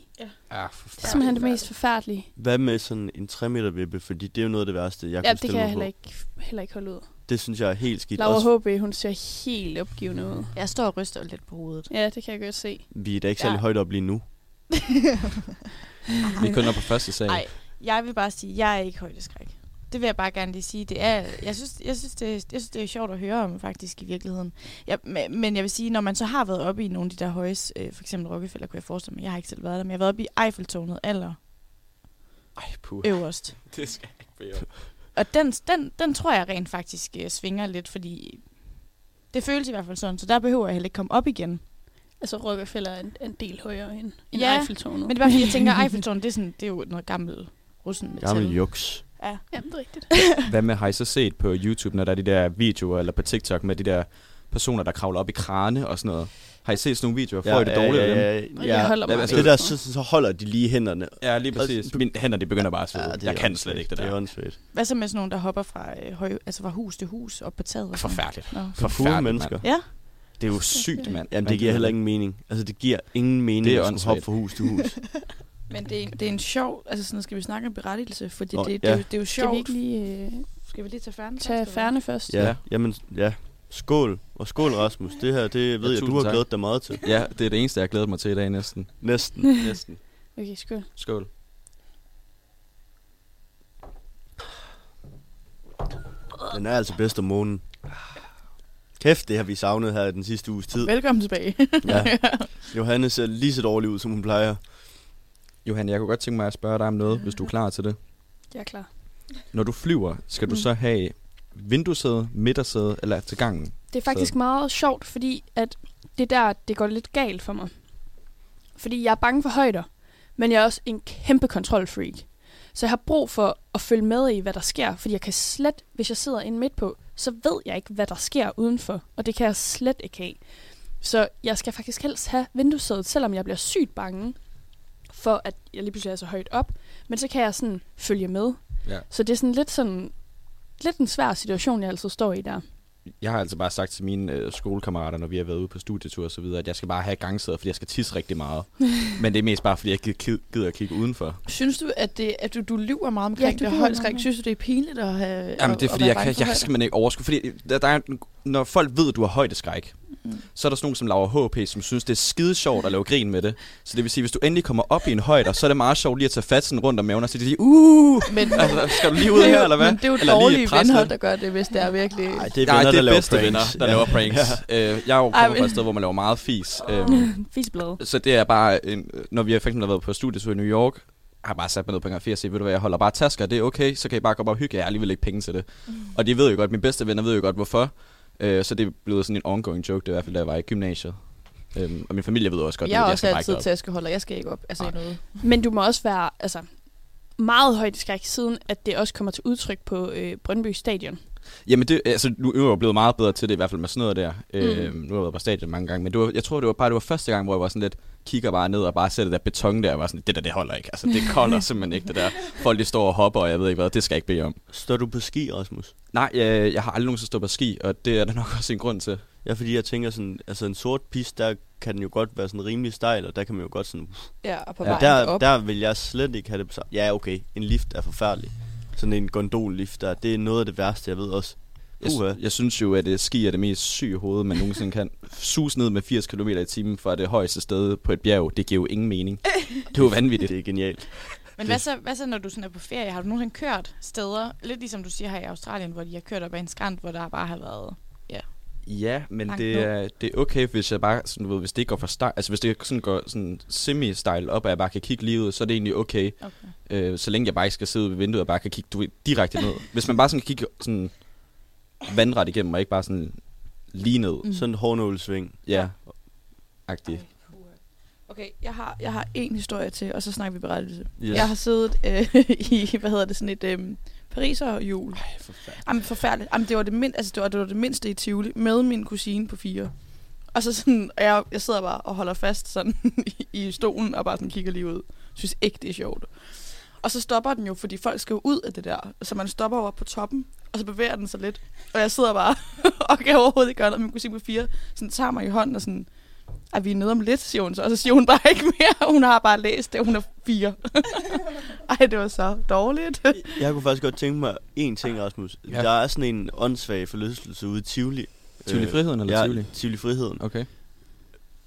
Ja, for Det er simpelthen det mest forfærdelige. Hvad med sådan en 3 meter vippe, fordi det er jo noget af det værste, jeg Ja, kan det stille kan jeg heller på. ikke, heller ikke holde ud. Det synes jeg er helt skidt. Laura Også, HB, hun ser helt opgivende ud. Jeg står og ryster lidt på hovedet. Ja, det kan jeg godt se. vi er da ikke særlig Ja. højt op lige nu. Vi er kun oppe på første sal. Nej, jeg vil bare sige, at jeg er ikke højdeskræk. Det vil jeg bare gerne lige sige. Det er, jeg, synes, jeg, synes, det, er- jeg synes, det er sjovt at høre om, faktisk, i virkeligheden. Ja, men, jeg vil sige, når man så har været oppe i nogle af de der højs, øh, for eksempel Rockefeller, kunne jeg forestille mig, jeg har ikke selv været der, men jeg har været oppe i Eiffeltårnet aller Ej, puh. øverst. Det skal jeg ikke bede. Og den, den, den tror jeg rent faktisk øh, svinger lidt, fordi det føles i hvert fald sådan, så der behøver jeg heller ikke komme op igen. Altså, Rockefeller er en, en del højere end, end Ja, Eiffeltårnet. Men det er bare fordi, jeg tænker, Eiffeltårnet, det er, sådan, det er jo noget gammelt russen metal. Gammel juks. Ja. Jamen, det er rigtigt. Hvad med, har I så set på YouTube, når der er de der videoer, eller på TikTok med de der personer, der kravler op i krane og sådan noget? Har I set sådan nogle videoer? Får I det dårligt af dem? ja, Jeg ja, holder Ja, mig altså, det der, så, så holder de lige hænderne. Ja, lige præcis. Mine hænder, de begynder bare at svede. Ja, jeg kan slet ikke det Det er der. åndssvagt. Hvad så med sådan nogen, der hopper fra, øh, høj, altså fra hus til hus op på taget? og? Forfærdeligt. Nå. Forfærdeligt, mennesker. Ja, Det er jo sygt, mand. Jamen, det giver heller ingen mening. Altså, det giver ingen mening Det er at skulle hoppe fra hus til hus. Men det er, det er en sjov, altså sådan, skal vi snakke om berettigelse, fordi Nå, det, det, ja. det, er jo- det er jo Skal vi sjovt. ikke lige øh, Skal vi lige tage færden? tage færne først? Ja, Ja. ja. jamen, ja. Skål. Og skål, Rasmus. Det her, det ved Ja, jeg, du har tak. glædet dig meget til. Ja, det er det eneste, jeg glæder mig til i dag næsten. Næsten. Næsten. Okay, skål. Skål. Den er altså bedst om måneden. Kæft, det har vi savnet her i den sidste uges tid. Velkommen tilbage. Ja. Johanne ser lige så dårlig ud, som hun plejer. Johan, jeg kunne godt tænke mig at spørge dig om noget, hvis du er klar til det. Jeg er klar. Når du flyver, skal du Mm. så have vinduesæde, midtersæde eller til gangen? Det er faktisk Så- meget sjovt, fordi at det der, det går lidt galt for mig. Fordi jeg er bange for højder, men jeg er også en kæmpe kontrolfreak. Så jeg har brug for at følge med i, hvad der sker, fordi jeg kan slet, hvis jeg sidder inde midt på, så ved jeg ikke, hvad der sker udenfor, og det kan jeg slet ikke have. Så jeg skal faktisk helst have vinduesædet, selvom jeg bliver sygt bange for, at jeg lige pludselig er så højt op, men så kan jeg sådan følge med. Ja. Så det er sådan lidt sådan, lidt en svær situation, jeg altid står i der. Jeg har altså bare sagt til mine øh, skolekammerater, når vi har været ude på studietur og så videre, at jeg skal bare have gangsæder, fordi jeg skal tisse rigtig meget. Men det er mest bare, fordi jeg gider- gider at kigge udenfor. Synes du, at, det, at du, du lyver meget omkring Ja, det meget. Synes du, det er pinligt at have Jamen at, det er at fordi, være jeg, kan, jeg skal man ikke overskue. Fordi der, der er, når folk ved, at du har højdeskræk, Mm. så er der sådan nogen som Laura HP, som synes, det er skide sjovt at lave grin med det. Så det vil sige, hvis du endelig kommer op i en højde, så er det meget sjovt lige at tage fat sådan rundt om maven og sige, uh, Men, altså, skal du lige ud her, eller hvad? Men det er jo Eller lige dårlige venner, der gør det, hvis det er virkelig... Nej, det er Nej, venner, det der er laver bedste venner, der laver pranks. Ja. Øh, jeg er jo Ej, kommer fra men- et sted, hvor man laver meget fis. Øhm, Fisblad. så det er bare, en, når vi har for eksempel været på studietur i New York, har bare sat mig ned på en café og sagt, ved du hvad, jeg holder bare tasker, det er okay, så kan I bare gå op og hygge, jeg har alligevel ikke penge til det. Mm. Og de ved jo godt, mine bedste venner ved jo godt, hvorfor. Øh, så det er blevet sådan en ongoing joke, det er i hvert fald, da jeg var i gymnasiet. Øhm, og min familie ved også godt, jeg er at også skal bare altid ikke op. taskeholder. Jeg skal ikke op altså, noget. Men du må også være altså, meget højt skræk, siden at det også kommer til udtryk på øh, Brøndby Stadion. Jamen, det, altså, nu er jeg jo blevet meget bedre til det, i hvert fald med sådan noget der. Mm. Øh, nu har jeg været på stadion mange gange, men det var, jeg tror, det var bare det var første gang, hvor jeg var sådan lidt, kigger bare ned og bare ser det der beton der, og var sådan, det der, det holder ikke. Altså, det kolder simpelthen ikke, det der. Folk, de står og hopper, og jeg ved ikke hvad, det skal jeg ikke bede om. Står du på ski, Rasmus? Nej, jeg, jeg har aldrig nogensinde stået på ski, og det er der nok også en grund til. Ja, fordi jeg tænker sådan, altså en sort piste, der kan den jo godt være sådan rimelig stejl, og der kan man jo godt sådan... Ja, og på Ja, der, op. der vil jeg slet ikke have det på samme. Ja, okay, en lift er forfærdelig. Sådan en gondollift der, det er noget af det værste, jeg ved også. Jeg, Uha. jeg synes jo, at øh, ski er det mest syge hoved, man nogensinde kan. Sus ned med 80 km i timen fra det højeste sted på et bjerg, det giver jo ingen mening. Det er jo vanvittigt. Det er genialt. Men hvad så, hvad så, når du sådan er på ferie? Har du nogensinde kørt steder, lidt ligesom du siger her i Australien, hvor de har kørt op ad en skrant, hvor der bare har været... Ja, men Langt det er, det er okay, hvis jeg bare sådan, du ved, hvis det ikke går for stejl, altså hvis det sådan går sådan semi-style op, og jeg bare kan kigge lige ud, så er det egentlig okay. Okay. Øh, så længe jeg bare ikke skal sidde ved vinduet og bare kan kigge du direkte ned. Hvis man bare sådan kan kigge sådan vandret igennem, og ikke bare sådan lige ned. Mm. Sådan en hårnålsving. Ja. Agtigt. Okay, jeg har, jeg har en historie til, og så snakker vi berettelse. Yes. Jeg har siddet øh, i, hvad hedder det, sådan et øh, Pariser jul. Ej, for fanden. Jamen forfærdeligt. Jamen, det var det, mind, altså, det, var, det var det mindste i Tivoli, med min kusine på fire. Og så sådan, og jeg, jeg sidder bare og holder fast sådan i, i stolen, og bare sådan kigger lige ud. Synes ikke, det er sjovt. Og så stopper den jo, fordi folk skal jo ud af det der. Så man stopper over på toppen, og så bevæger den sig lidt. Og jeg sidder bare og kan overhovedet ikke gøre noget. Min kusine på fire sådan, tager mig i hånden og sådan, at vi er nede om lidt, siger hun så. Og så siger hun bare ikke mere. Hun har bare læst det, hun er fire. Ej, det var så dårligt. Jeg kunne faktisk godt tænke mig en ting, Rasmus. Ja. Der er sådan en åndssvag forlystelse ude i Tivoli. Tivoli Friheden eller ja, Tivoli? Tivoli Friheden. Okay.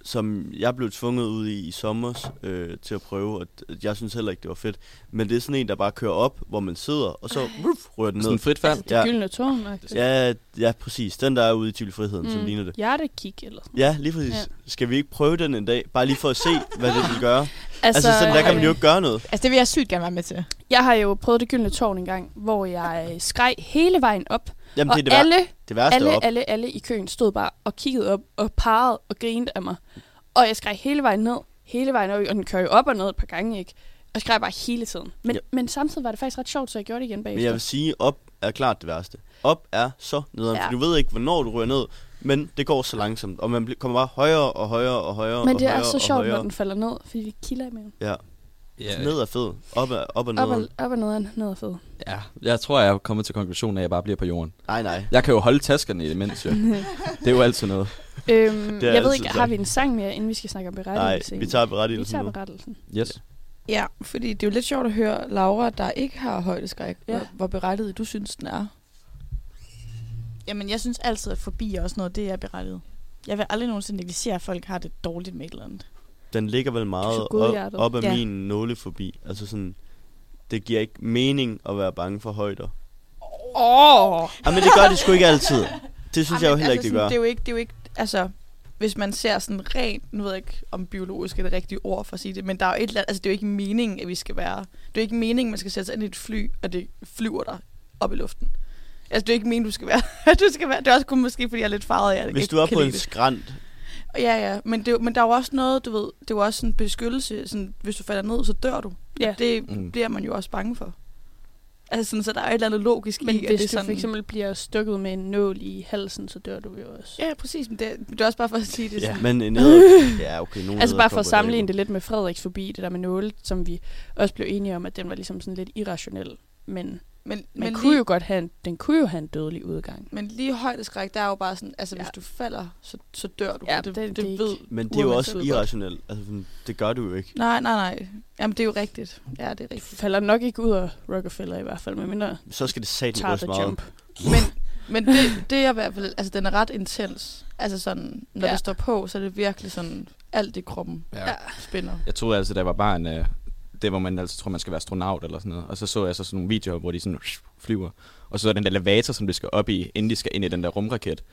Som jeg blev tvunget ud i i sommer øh, til at prøve, og jeg synes heller ikke, det var fedt. Men det er sådan en, der bare kører op, hvor man sidder, og så ruff, rører den ned. Sådan frit fald. Altså, det Ja. gyldne tårn. Ja, ja, præcis. Den, der er ude i Tivoli Friheden, mm. som ligner det. Hjertekig eller sådan Ja, lige præcis. Ja. Ja. Skal vi ikke prøve den en dag? Bare lige for at se, hvad det vil gøre. Altså, Altså, sådan, der kan man øh, jo ikke gøre noget. Altså, det vil jeg sygt gerne være med til. Jeg har jo prøvet det gyldne tårn en gang, hvor jeg øh, skreg hele vejen op. Jamen, og det er det, vær- alle, det værste alle, op. alle, alle i køen stod bare og kiggede op og parrede og grinede af mig. Og jeg skreg hele vejen ned, hele vejen op, og den kører jo op og ned et par gange, ikke? Og skreg bare hele tiden. Men, Ja. men samtidig var det faktisk ret sjovt, så jeg gjorde det igen Men bagefter. jeg vil sige, op er klart det værste. Op er så nederen, Ja. for du ved ikke, hvornår du ryger ned, men det går så langsomt, og man kommer bare højere og højere og højere Men og det er højere så og sjovt, når den falder ned, fordi det kilder i maven. Ja, Ja, ned er fed. Op er, op er Op og, nederen. op og ned, ned og fed. ja, jeg tror, jeg er kommet til konklusionen af, at jeg bare bliver på jorden. Nej, nej. Jeg kan jo holde taskerne i det mindste, jo. Det er jo altid noget. øhm, er jeg ved ikke, har vi en sang mere, inden vi skal snakke om Nej, berettigelse? vi tager Vi berettigelsen tager nu. berettelsen. Yes. Ja, fordi det er jo lidt sjovt at høre Laura, der ikke har højdeskræk, Ja. ja. hvor, hvor berettiget du synes, den er. Jamen, jeg synes altid, at forbi er også noget, det er berettiget. Jeg vil aldrig nogensinde negligere, at folk har det dårligt med et eller andet. Den ligger vel meget op, op af Ja. min nålefobi. Altså sådan, det giver ikke mening at være bange for højder. Åh! Oh! Ja, men det gør det sgu ikke altid. Det synes jeg jo heller ikke, det gør. Det er jo ikke, det er jo ikke, altså, hvis man ser sådan rent, nu ved jeg ikke, om biologisk er det rigtige ord for at sige det, men der er jo et eller andet, altså det er jo ikke meningen, at vi skal være, det er jo ikke meningen, man skal sætte sig ind i et fly, og det flyver der op i luften. Altså, det er ikke meningen, du skal være. du skal være. Det er også kun måske, fordi jeg er lidt farvet, jeg Hvis ikke du er på en det. skrant, Ja, ja. Men, det, men der er jo også noget, du ved, det er jo også sådan en beskyttelse. Sådan, hvis du falder ned, så dør du. Ja. Det Mm. bliver man jo også bange for. Altså sådan, så der er et eller andet logisk Men i, at hvis det du sådan... for eksempel bliver stukket med en nål i halsen, så dør du jo også. Ja, præcis. Men det, det er også bare for at sige det. ja, Sådan. men en edder, ja, okay, nogle Altså bare for at sammenligne det lidt med Frederiks forbi, det der med nåle, som vi også blev enige om, at den var ligesom sådan lidt irrationel. Men men, man men, kunne lige, jo godt have en, den kunne jo have en dødelig udgang. men lige højdeskræk, der er jo bare sådan, altså Ja. hvis du falder, så, så dør du. Ja, det, det- det, det er ved. Men det er jo også irrationelt. Altså, det gør du jo ikke. Nej, nej, nej. Jamen, det er jo rigtigt. Ja, det er Du rigtigt. falder nok ikke ud af Rockefeller i hvert fald, medmindre Så skal det tager ryste the meget. jump. Men, men det, det er i hvert fald, altså den er ret intens. Altså sådan, når Ja. det står på, så er det virkelig sådan, alt i kroppen Ja. spænder. Jeg troede altså, da jeg var barn, det hvor man altså tror, man skal være astronaut eller sådan noget. Og så så jeg så sådan nogle videoer, hvor de sådan flyver. Og så er den der elevator, som de skal op i, inden de skal ind i den der rumraket.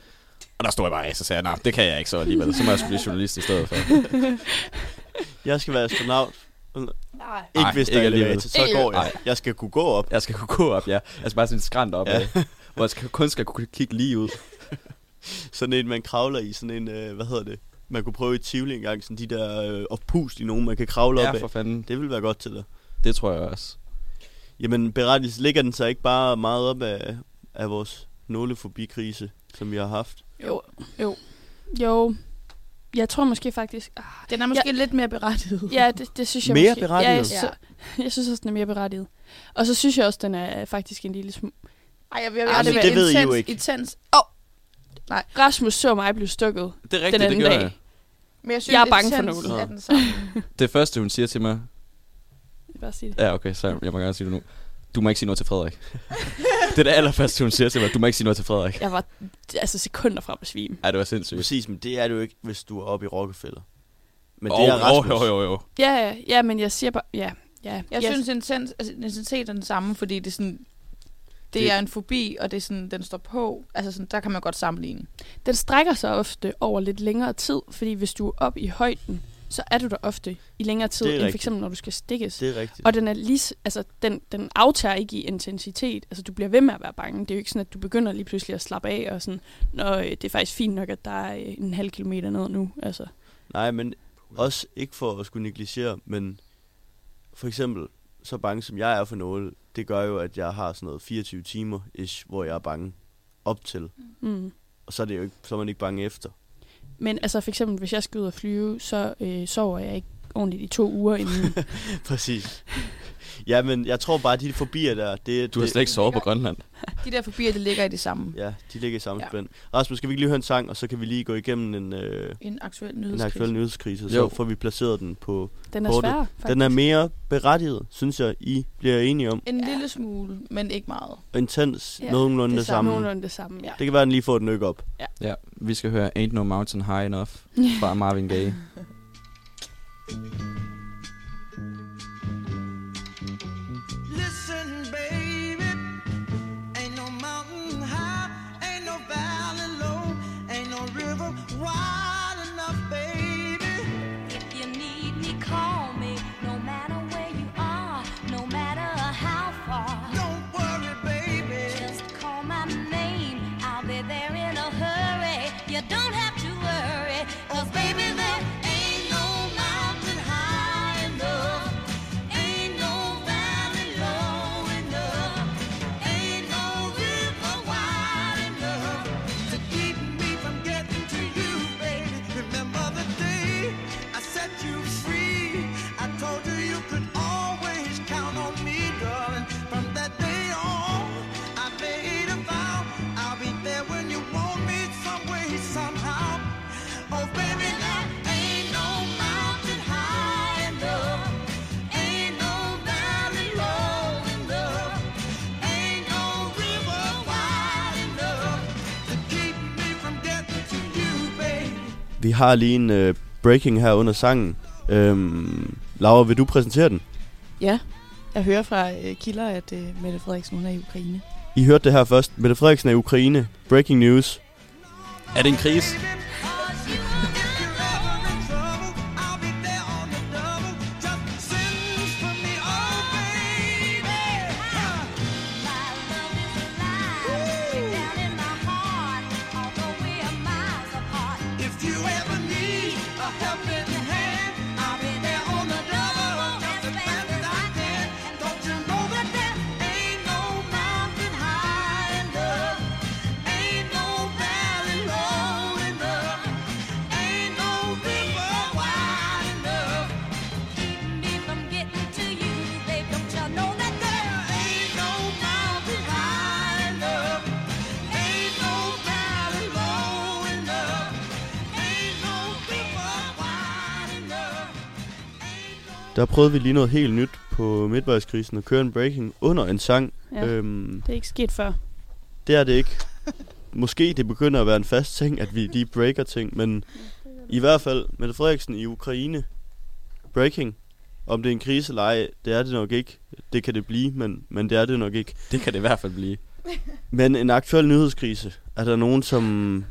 Og der stod jeg bare af, så sagde jeg, nej, det kan jeg ikke så alligevel. Så må jeg blive journalist i stedet for. Jeg skal være astronaut. Nej. Ikke hvis der ikke er elevator, så går jeg. Nej. Jeg skal kunne gå op. Jeg skal kunne gå op, ja. Altså bare sådan en skrant op, ja. hvor jeg skal, kun skal kunne kigge lige ud. Sådan en, man kravler i. Sådan en, øh, hvad hedder det? Man kunne prøve i Tivoli engang. Sådan de der øh, oppust i nogen, man kan kravle op Ja, af. for fanden. Det vil være godt til dig. Det tror jeg også. Jamen, berettigelse ligger den så ikke bare meget op af, af vores nålefobikrise, som vi har haft? Jo, jo. Jo, jeg tror måske faktisk... Ah, Den er måske ja. lidt mere berettiget. ja, det, det synes jeg Mere måske. berettiget? Ja, jeg, så, jeg synes også, den er mere berettiget. Og så synes jeg også, den er faktisk en lille smule... Ej, jeg Ej, jeg det vil ved I jo intens, ikke. Intens. Rasmus så mig blive stukket. Det er Den rigtigt, det anden gør dag. jeg. Men jeg synes, Jeg er bange for intens nåle. er den samme. Det første, hun siger til mig... Bare sige det. Ja, okay, så jeg må gerne sige det nu. Du må ikke sige noget til Frederik. det er det allerførste, hun siger til mig. Du må ikke sige noget til Frederik. Jeg var altså sekunder fra at svime. Ej, det var sindssygt. Præcis, men det er jo ikke, hvis du er oppe i Rockefeller. Men oh, det er Rasmus. Jo, jo, jo, jo. Ja, ja, ja, men jeg siger bare... Ja, ja. Jeg jeg, synes, intens, altså, intensitet er den samme, fordi det er sådan... Det, Det- er en fobi, og det er sådan, den står på. Altså sådan, der kan man godt sammenligne. Den strækker sig ofte over lidt længere tid, fordi hvis du er oppe i højden, så er du der ofte i længere tid, end for eksempel når du skal stikkes. Det er rigtigt. Og den er lige, altså den, den aftager ikke i intensitet. Altså du bliver ved med at være bange. Det er jo ikke sådan, at du begynder lige pludselig at slappe af og sådan, Nå, øh, det er faktisk fint nok, at der er øh, en halv kilometer ned nu. Altså, Nej, men også ikke for at skulle negligere, men for eksempel, så bange som jeg er for nåle, det gør jo, at jeg har sådan noget 24 timer, ish, hvor jeg er bange op til. mm. Og så er, det jo ikke, så er man ikke bange efter. Men altså for eksempel, hvis jeg skal ud og flyve, så øh, sover jeg ikke ordentligt i to uger inden. Præcis. Ja, men jeg tror bare, at de fobier der, det, Du har det, slet ikke sovet på Grønland. De der fobier, det ligger i det samme. Ja, de ligger i samme Ja. ja. spænd. Rasmus, skal vi ikke lige høre en sang, og så kan vi lige gå igennem en, øh, En aktuel en nyhedskrise. aktuel nyhedskrise, så Jo. får vi placeret den på... Den er Kortet. svær, faktisk. Den er mere berettiget, synes jeg, I bliver enige om. En Ja. lille smule, men ikke meget. Intens, Ja, ja, nogenlunde det det samme. samme. Nogenlunde det samme, ja. Det kan være, at den lige får nyk op. Ja, vi skal høre Ain't No Mountain High Enough fra Marvin Gaye. Vi har lige en øh, breaking her under sangen. Øhm, Laura, vil du præsentere den? Ja, jeg hører fra øh, kilder, at øh, Mette Frederiksen hun er i Ukraine. I hørte det her først. Mette Frederiksen er i Ukraine. Breaking news. Er det en krise? Der prøvede vi lige noget helt nyt på midtvejskrisen at køre en breaking under en sang. Ja. Øhm, Det er ikke sket før. det er det ikke. Måske det begynder at være en fast ting, at vi lige breaker ting, men i hvert fald Mette Frederiksen i Ukraine. Breaking. Om det er en krise eller ej, det er det nok ikke. Det kan det blive, men, men det er det nok ikke. Det kan det i hvert fald blive. Men en aktuel nyhedskrise. Er der nogen, som...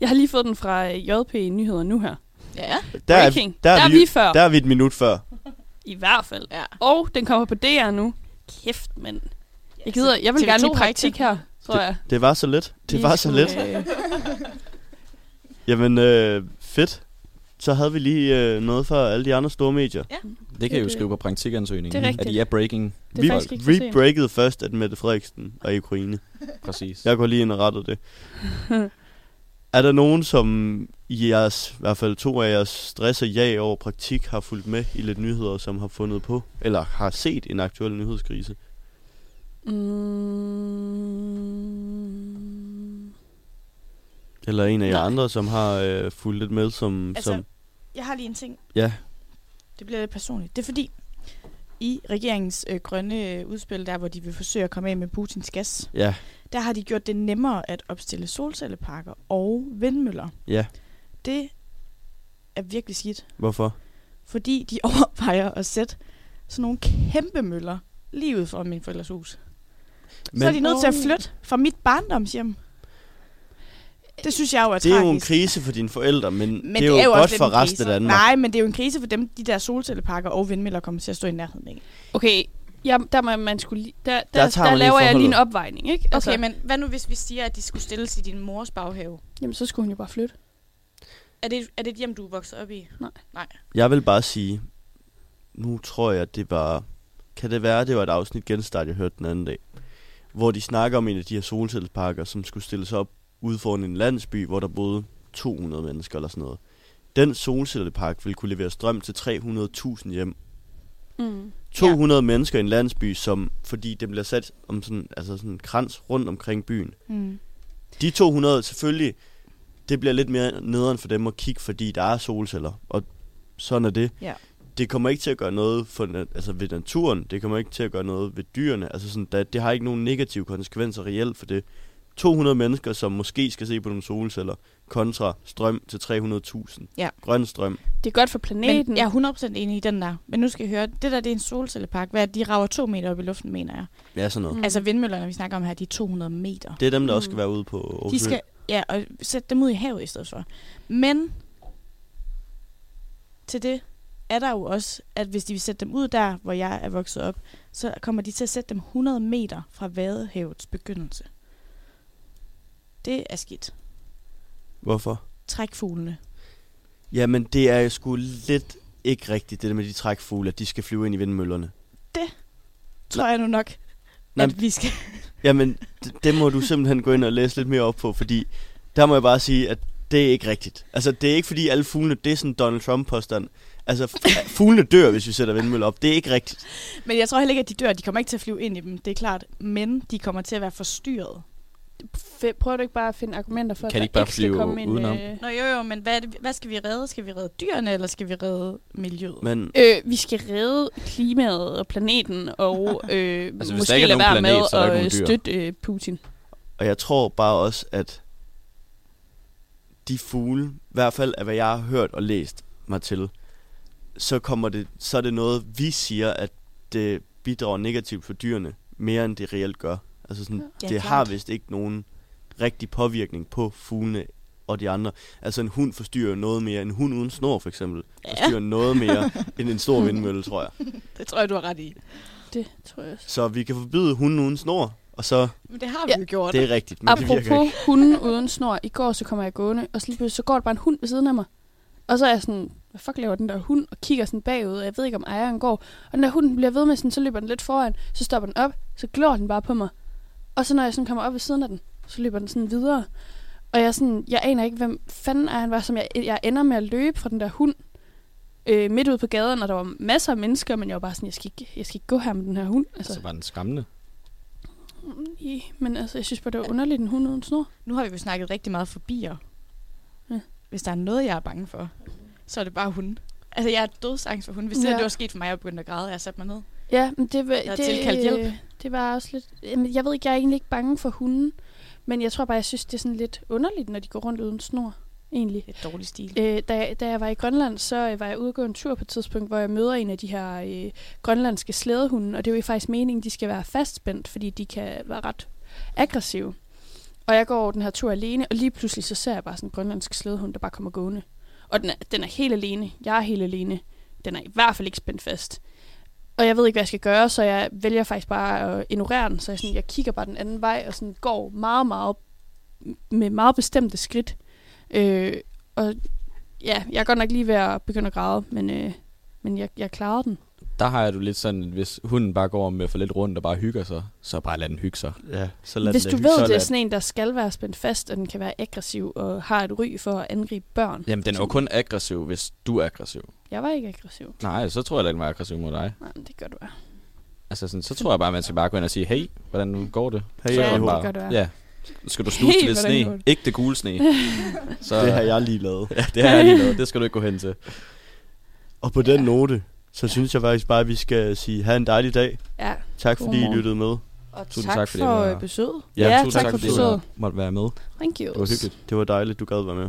Jeg har lige fået den fra JP Nyheder nu her. Ja. Der er, Breaking. der, Der er er vi, vi før. Der er vi et minut før. I hvert fald. ja. Og den kommer på DR nu. Kæft, mand. Jeg gider, jeg vil TV2 gerne ikke praktik her, tror jeg. Det var så let. Det var så let. øh, Jamen, øh, fedt. Så havde vi lige øh, noget for alle de andre store medier. Det kan I jo skrive på praktikansøgningen. Det er rigtigt. At I er breaking. Det er vi, vi breakede først, at Mette Frederiksen er i Ukraine. Præcis. Jeg går lige ind og retter det. er der nogen, som i jeres, i hvert fald to af jeres stress og ja over praktik, har fulgt med i lidt nyheder, som har fundet på, eller har set en aktuel nyhedskrise? Mm, Eller en af jer Nej. andre, som har øh, fulgt lidt med, som... Altså, som Jeg har lige en ting. ja, Det bliver lidt personligt. Det er fordi, i regeringens øh, grønne øh, udspil, der hvor de vil forsøge at komme af med Putins gas, ja, der har de gjort det nemmere at opstille solcelleparker og vindmøller. ja. Det er virkelig skidt, Hvorfor? fordi de overvejer at sætte sådan nogle kæmpe møller lige ud foran min forældres hus. Men, så er de nødt til at flytte fra mit barndomshjem. Det synes jeg jo er Det er jo en tragisk. krise for dine forældre, men, Men det er jo, også godt for en resten krise. af Danmark. Nej, men det er jo en krise for dem, de der solcelleparker og vindmøller kommer til at stå i nærheden af. Okay, ja, der, må man skulle, der, der, Der der, laver jeg lige en opvejning, ikke? Altså, Okay, men hvad nu hvis vi siger, at de skulle stilles i din mors baghave? Jamen, så skulle hun jo bare flytte. Er det, er det et hjem, du er vokset op i? Jeg vil bare sige, nu tror jeg, det var... Kan det være, det var et afsnit genstart, jeg hørte den anden dag, hvor de snakker om en af de her solcelleparker, som skulle stilles op ude foran en landsby, hvor der boede 200 mennesker eller sådan noget. Den solcellepark ville kunne levere strøm til 300.000 hjem. Mm. 200 ja. mennesker i en landsby, som, fordi det bliver sat om sådan, altså sådan en krans rundt omkring byen. Mm. De 200, selvfølgelig, det bliver lidt mere nederen for dem at kigge, fordi der er solceller, og sådan er det. Ja. Det kommer ikke til at gøre noget for, altså ved naturen, det kommer ikke til at gøre noget ved dyrene, altså sådan, der, det har ikke nogen negative konsekvenser reelt for det. 200 mennesker, som måske skal se på nogle solceller, kontra strøm til 300.000. Ja. Grøn strøm. Det er godt for planeten. Men jeg er 100% enig i den der. Men nu skal I høre, det der det er en solcellepark. Hvad er det? De rager to meter op i luften, mener jeg. Ja, sådan noget. Mm. Altså vindmøllerne, vi snakker om her, de er 200 meter. Det er dem, der også Mm. skal være ude på Aarhus De skal, ja, og sætte dem ud i havet i stedet for. Men til det er der jo også, at hvis de vil sætte dem ud der, hvor jeg er vokset op, så kommer de til at sætte dem 100 meter fra Vadehavets begyndelse. Det er skidt. Hvorfor? Træk fuglene. Jamen, det er jo sgu lidt ikke rigtigt, det der med de trækfugle, at de skal flyve ind i vindmøllerne. Tror jeg nu nok, Nej, at vi skal... Jamen, det, det må du simpelthen gå ind og læse lidt mere op på, fordi der må jeg bare sige, at det er ikke rigtigt. Altså, det er ikke fordi alle fuglene, det er sådan Donald Trump-påstand. Altså, fuglene dør, hvis vi sætter vindmøller op. Det er ikke rigtigt. Men jeg tror heller ikke, at de dør. De kommer ikke til at flyve ind i dem, det er klart. Men de kommer til at være forstyrret. Prøver du ikke bare at finde argumenter for, Kan at de ikke bare flyve komme en... udenom? Øh, Nå jo jo, men hvad, er det, hvad skal vi redde? Skal vi redde dyrene, eller skal vi redde miljøet? Men øh, vi skal redde klimaet og planeten, og øh, altså, måske ikke lade være planet, med er at øh, støtte øh, Putin. Og jeg tror bare også, at de fugle, i hvert fald af hvad jeg har hørt og læst mig til, så, kommer det, så er det noget, vi siger, at det bidrager negativt for dyrene, mere end det reelt gør. Altså sådan, Ja, det klart. har vist ikke nogen rigtig påvirkning på fuglene og de andre. Altså en hund forstyrrer noget mere. En hund uden snor for eksempel forstyrrer noget mere end en stor vindmølle, tror jeg. Det tror jeg, du har ret i. Det tror jeg også. Så vi kan forbyde hunden uden snor, og så, Men det har Ja, vi jo gjort. det er rigtigt, men det virker ikke. Apropos hunden uden snor. I går så kommer jeg gående, og så lige pludselig så går der bare en hund ved siden af mig. Og så er jeg sådan, hvad fuck laver den der hund? Og kigger sådan bagud, og jeg ved ikke, om ejeren går. Og den der hund den bliver ved med sådan, så løber den lidt foran. Så stopper den op, så glor den bare på mig. Og så når jeg sådan kommer op ved siden af den, så løber den sådan videre. Og jeg, sådan, jeg aner ikke, hvem fanden er han var, som jeg, jeg ender med at løbe fra den der hund. Øh, midt ude på gaden, og der var masser af mennesker, men jeg var bare sådan, jeg skal ikke, jeg skal ikke gå her med den her hund. Altså, Så var den skræmmende. i, men altså, jeg synes bare, det var underligt, en hund uden snor. Nu har vi jo snakket rigtig meget forbier. Ja. Hvis der er noget, jeg er bange for, så er det bare hunden. Altså, jeg er dødsangst for hunde. Hvis det, Ja. det var sket for mig, og jeg begyndte at græde, jeg satte mig ned. Ja, men det, var, Jeg har det, tilkaldt hjælp. Det var også lidt... Jeg ved ikke, jeg er egentlig ikke bange for hunden, men jeg tror bare, jeg synes, det er sådan lidt underligt, når de går rundt uden snor, egentlig. Det er dårlig stil. Øh, da, jeg- da jeg var i Grønland, så øh, var jeg ude og gå en tur på et tidspunkt, hvor jeg møder en af de her øh, grønlandske slædehunde, og det er jo faktisk meningen, de skal være fastspændt, fordi de kan være ret aggressive. Og jeg går over den her tur alene, og lige pludselig så ser jeg bare sådan en grønlandsk slædehund, der bare kommer gående. Og den er, den er helt alene. Jeg er helt alene. Den er i hvert fald ikke spændt fast. Og jeg ved ikke, hvad jeg skal gøre, så jeg vælger faktisk bare at ignorere den. Så jeg, sådan, jeg kigger bare den anden vej, og sådan går meget, meget med meget bestemte skridt. Øh, og ja, jeg er godt nok lige ved at begynde at græde, men, øh, men jeg, jeg klarede den. Der har jeg det lidt sådan, at hvis hunden bare går med for lidt rundt og bare hygger sig, så bare lad den hygge sig. Ja, så lad Hvis den du da ved, hygge det er sådan en, der skal være spændt fast, og den kan være aggressiv og har et ry for at angribe børn. Jamen, den er jo kun aggressiv, hvis du er aggressiv. Jeg var ikke aggressiv. Nej, så tror jeg, at den var aggressiv mod dig. Nej, men det gør du være. Altså, sådan, så tror jeg bare, man skal bare gå ind og sige, hey, hvordan går det? Hey, så ja, er det bare, gør du, ja. ja. Skal du snuse Hey, til lidt sne? det? Ikke det gule sne. så, Det har jeg lige lavet. Ja, det har jeg lige lavet. Det skal du ikke gå hen til. Og på den note, så synes jeg faktisk bare, at vi skal sige, have en dejlig dag. Ja, Tak fordi I Godmorgen. lyttede med. Og Tusind tak, tak, fordi for øh, besøget. Ja, tusind tak tak for besøget. måtte være med. thank you. Det var hyggeligt. Det var dejligt, du gad være med.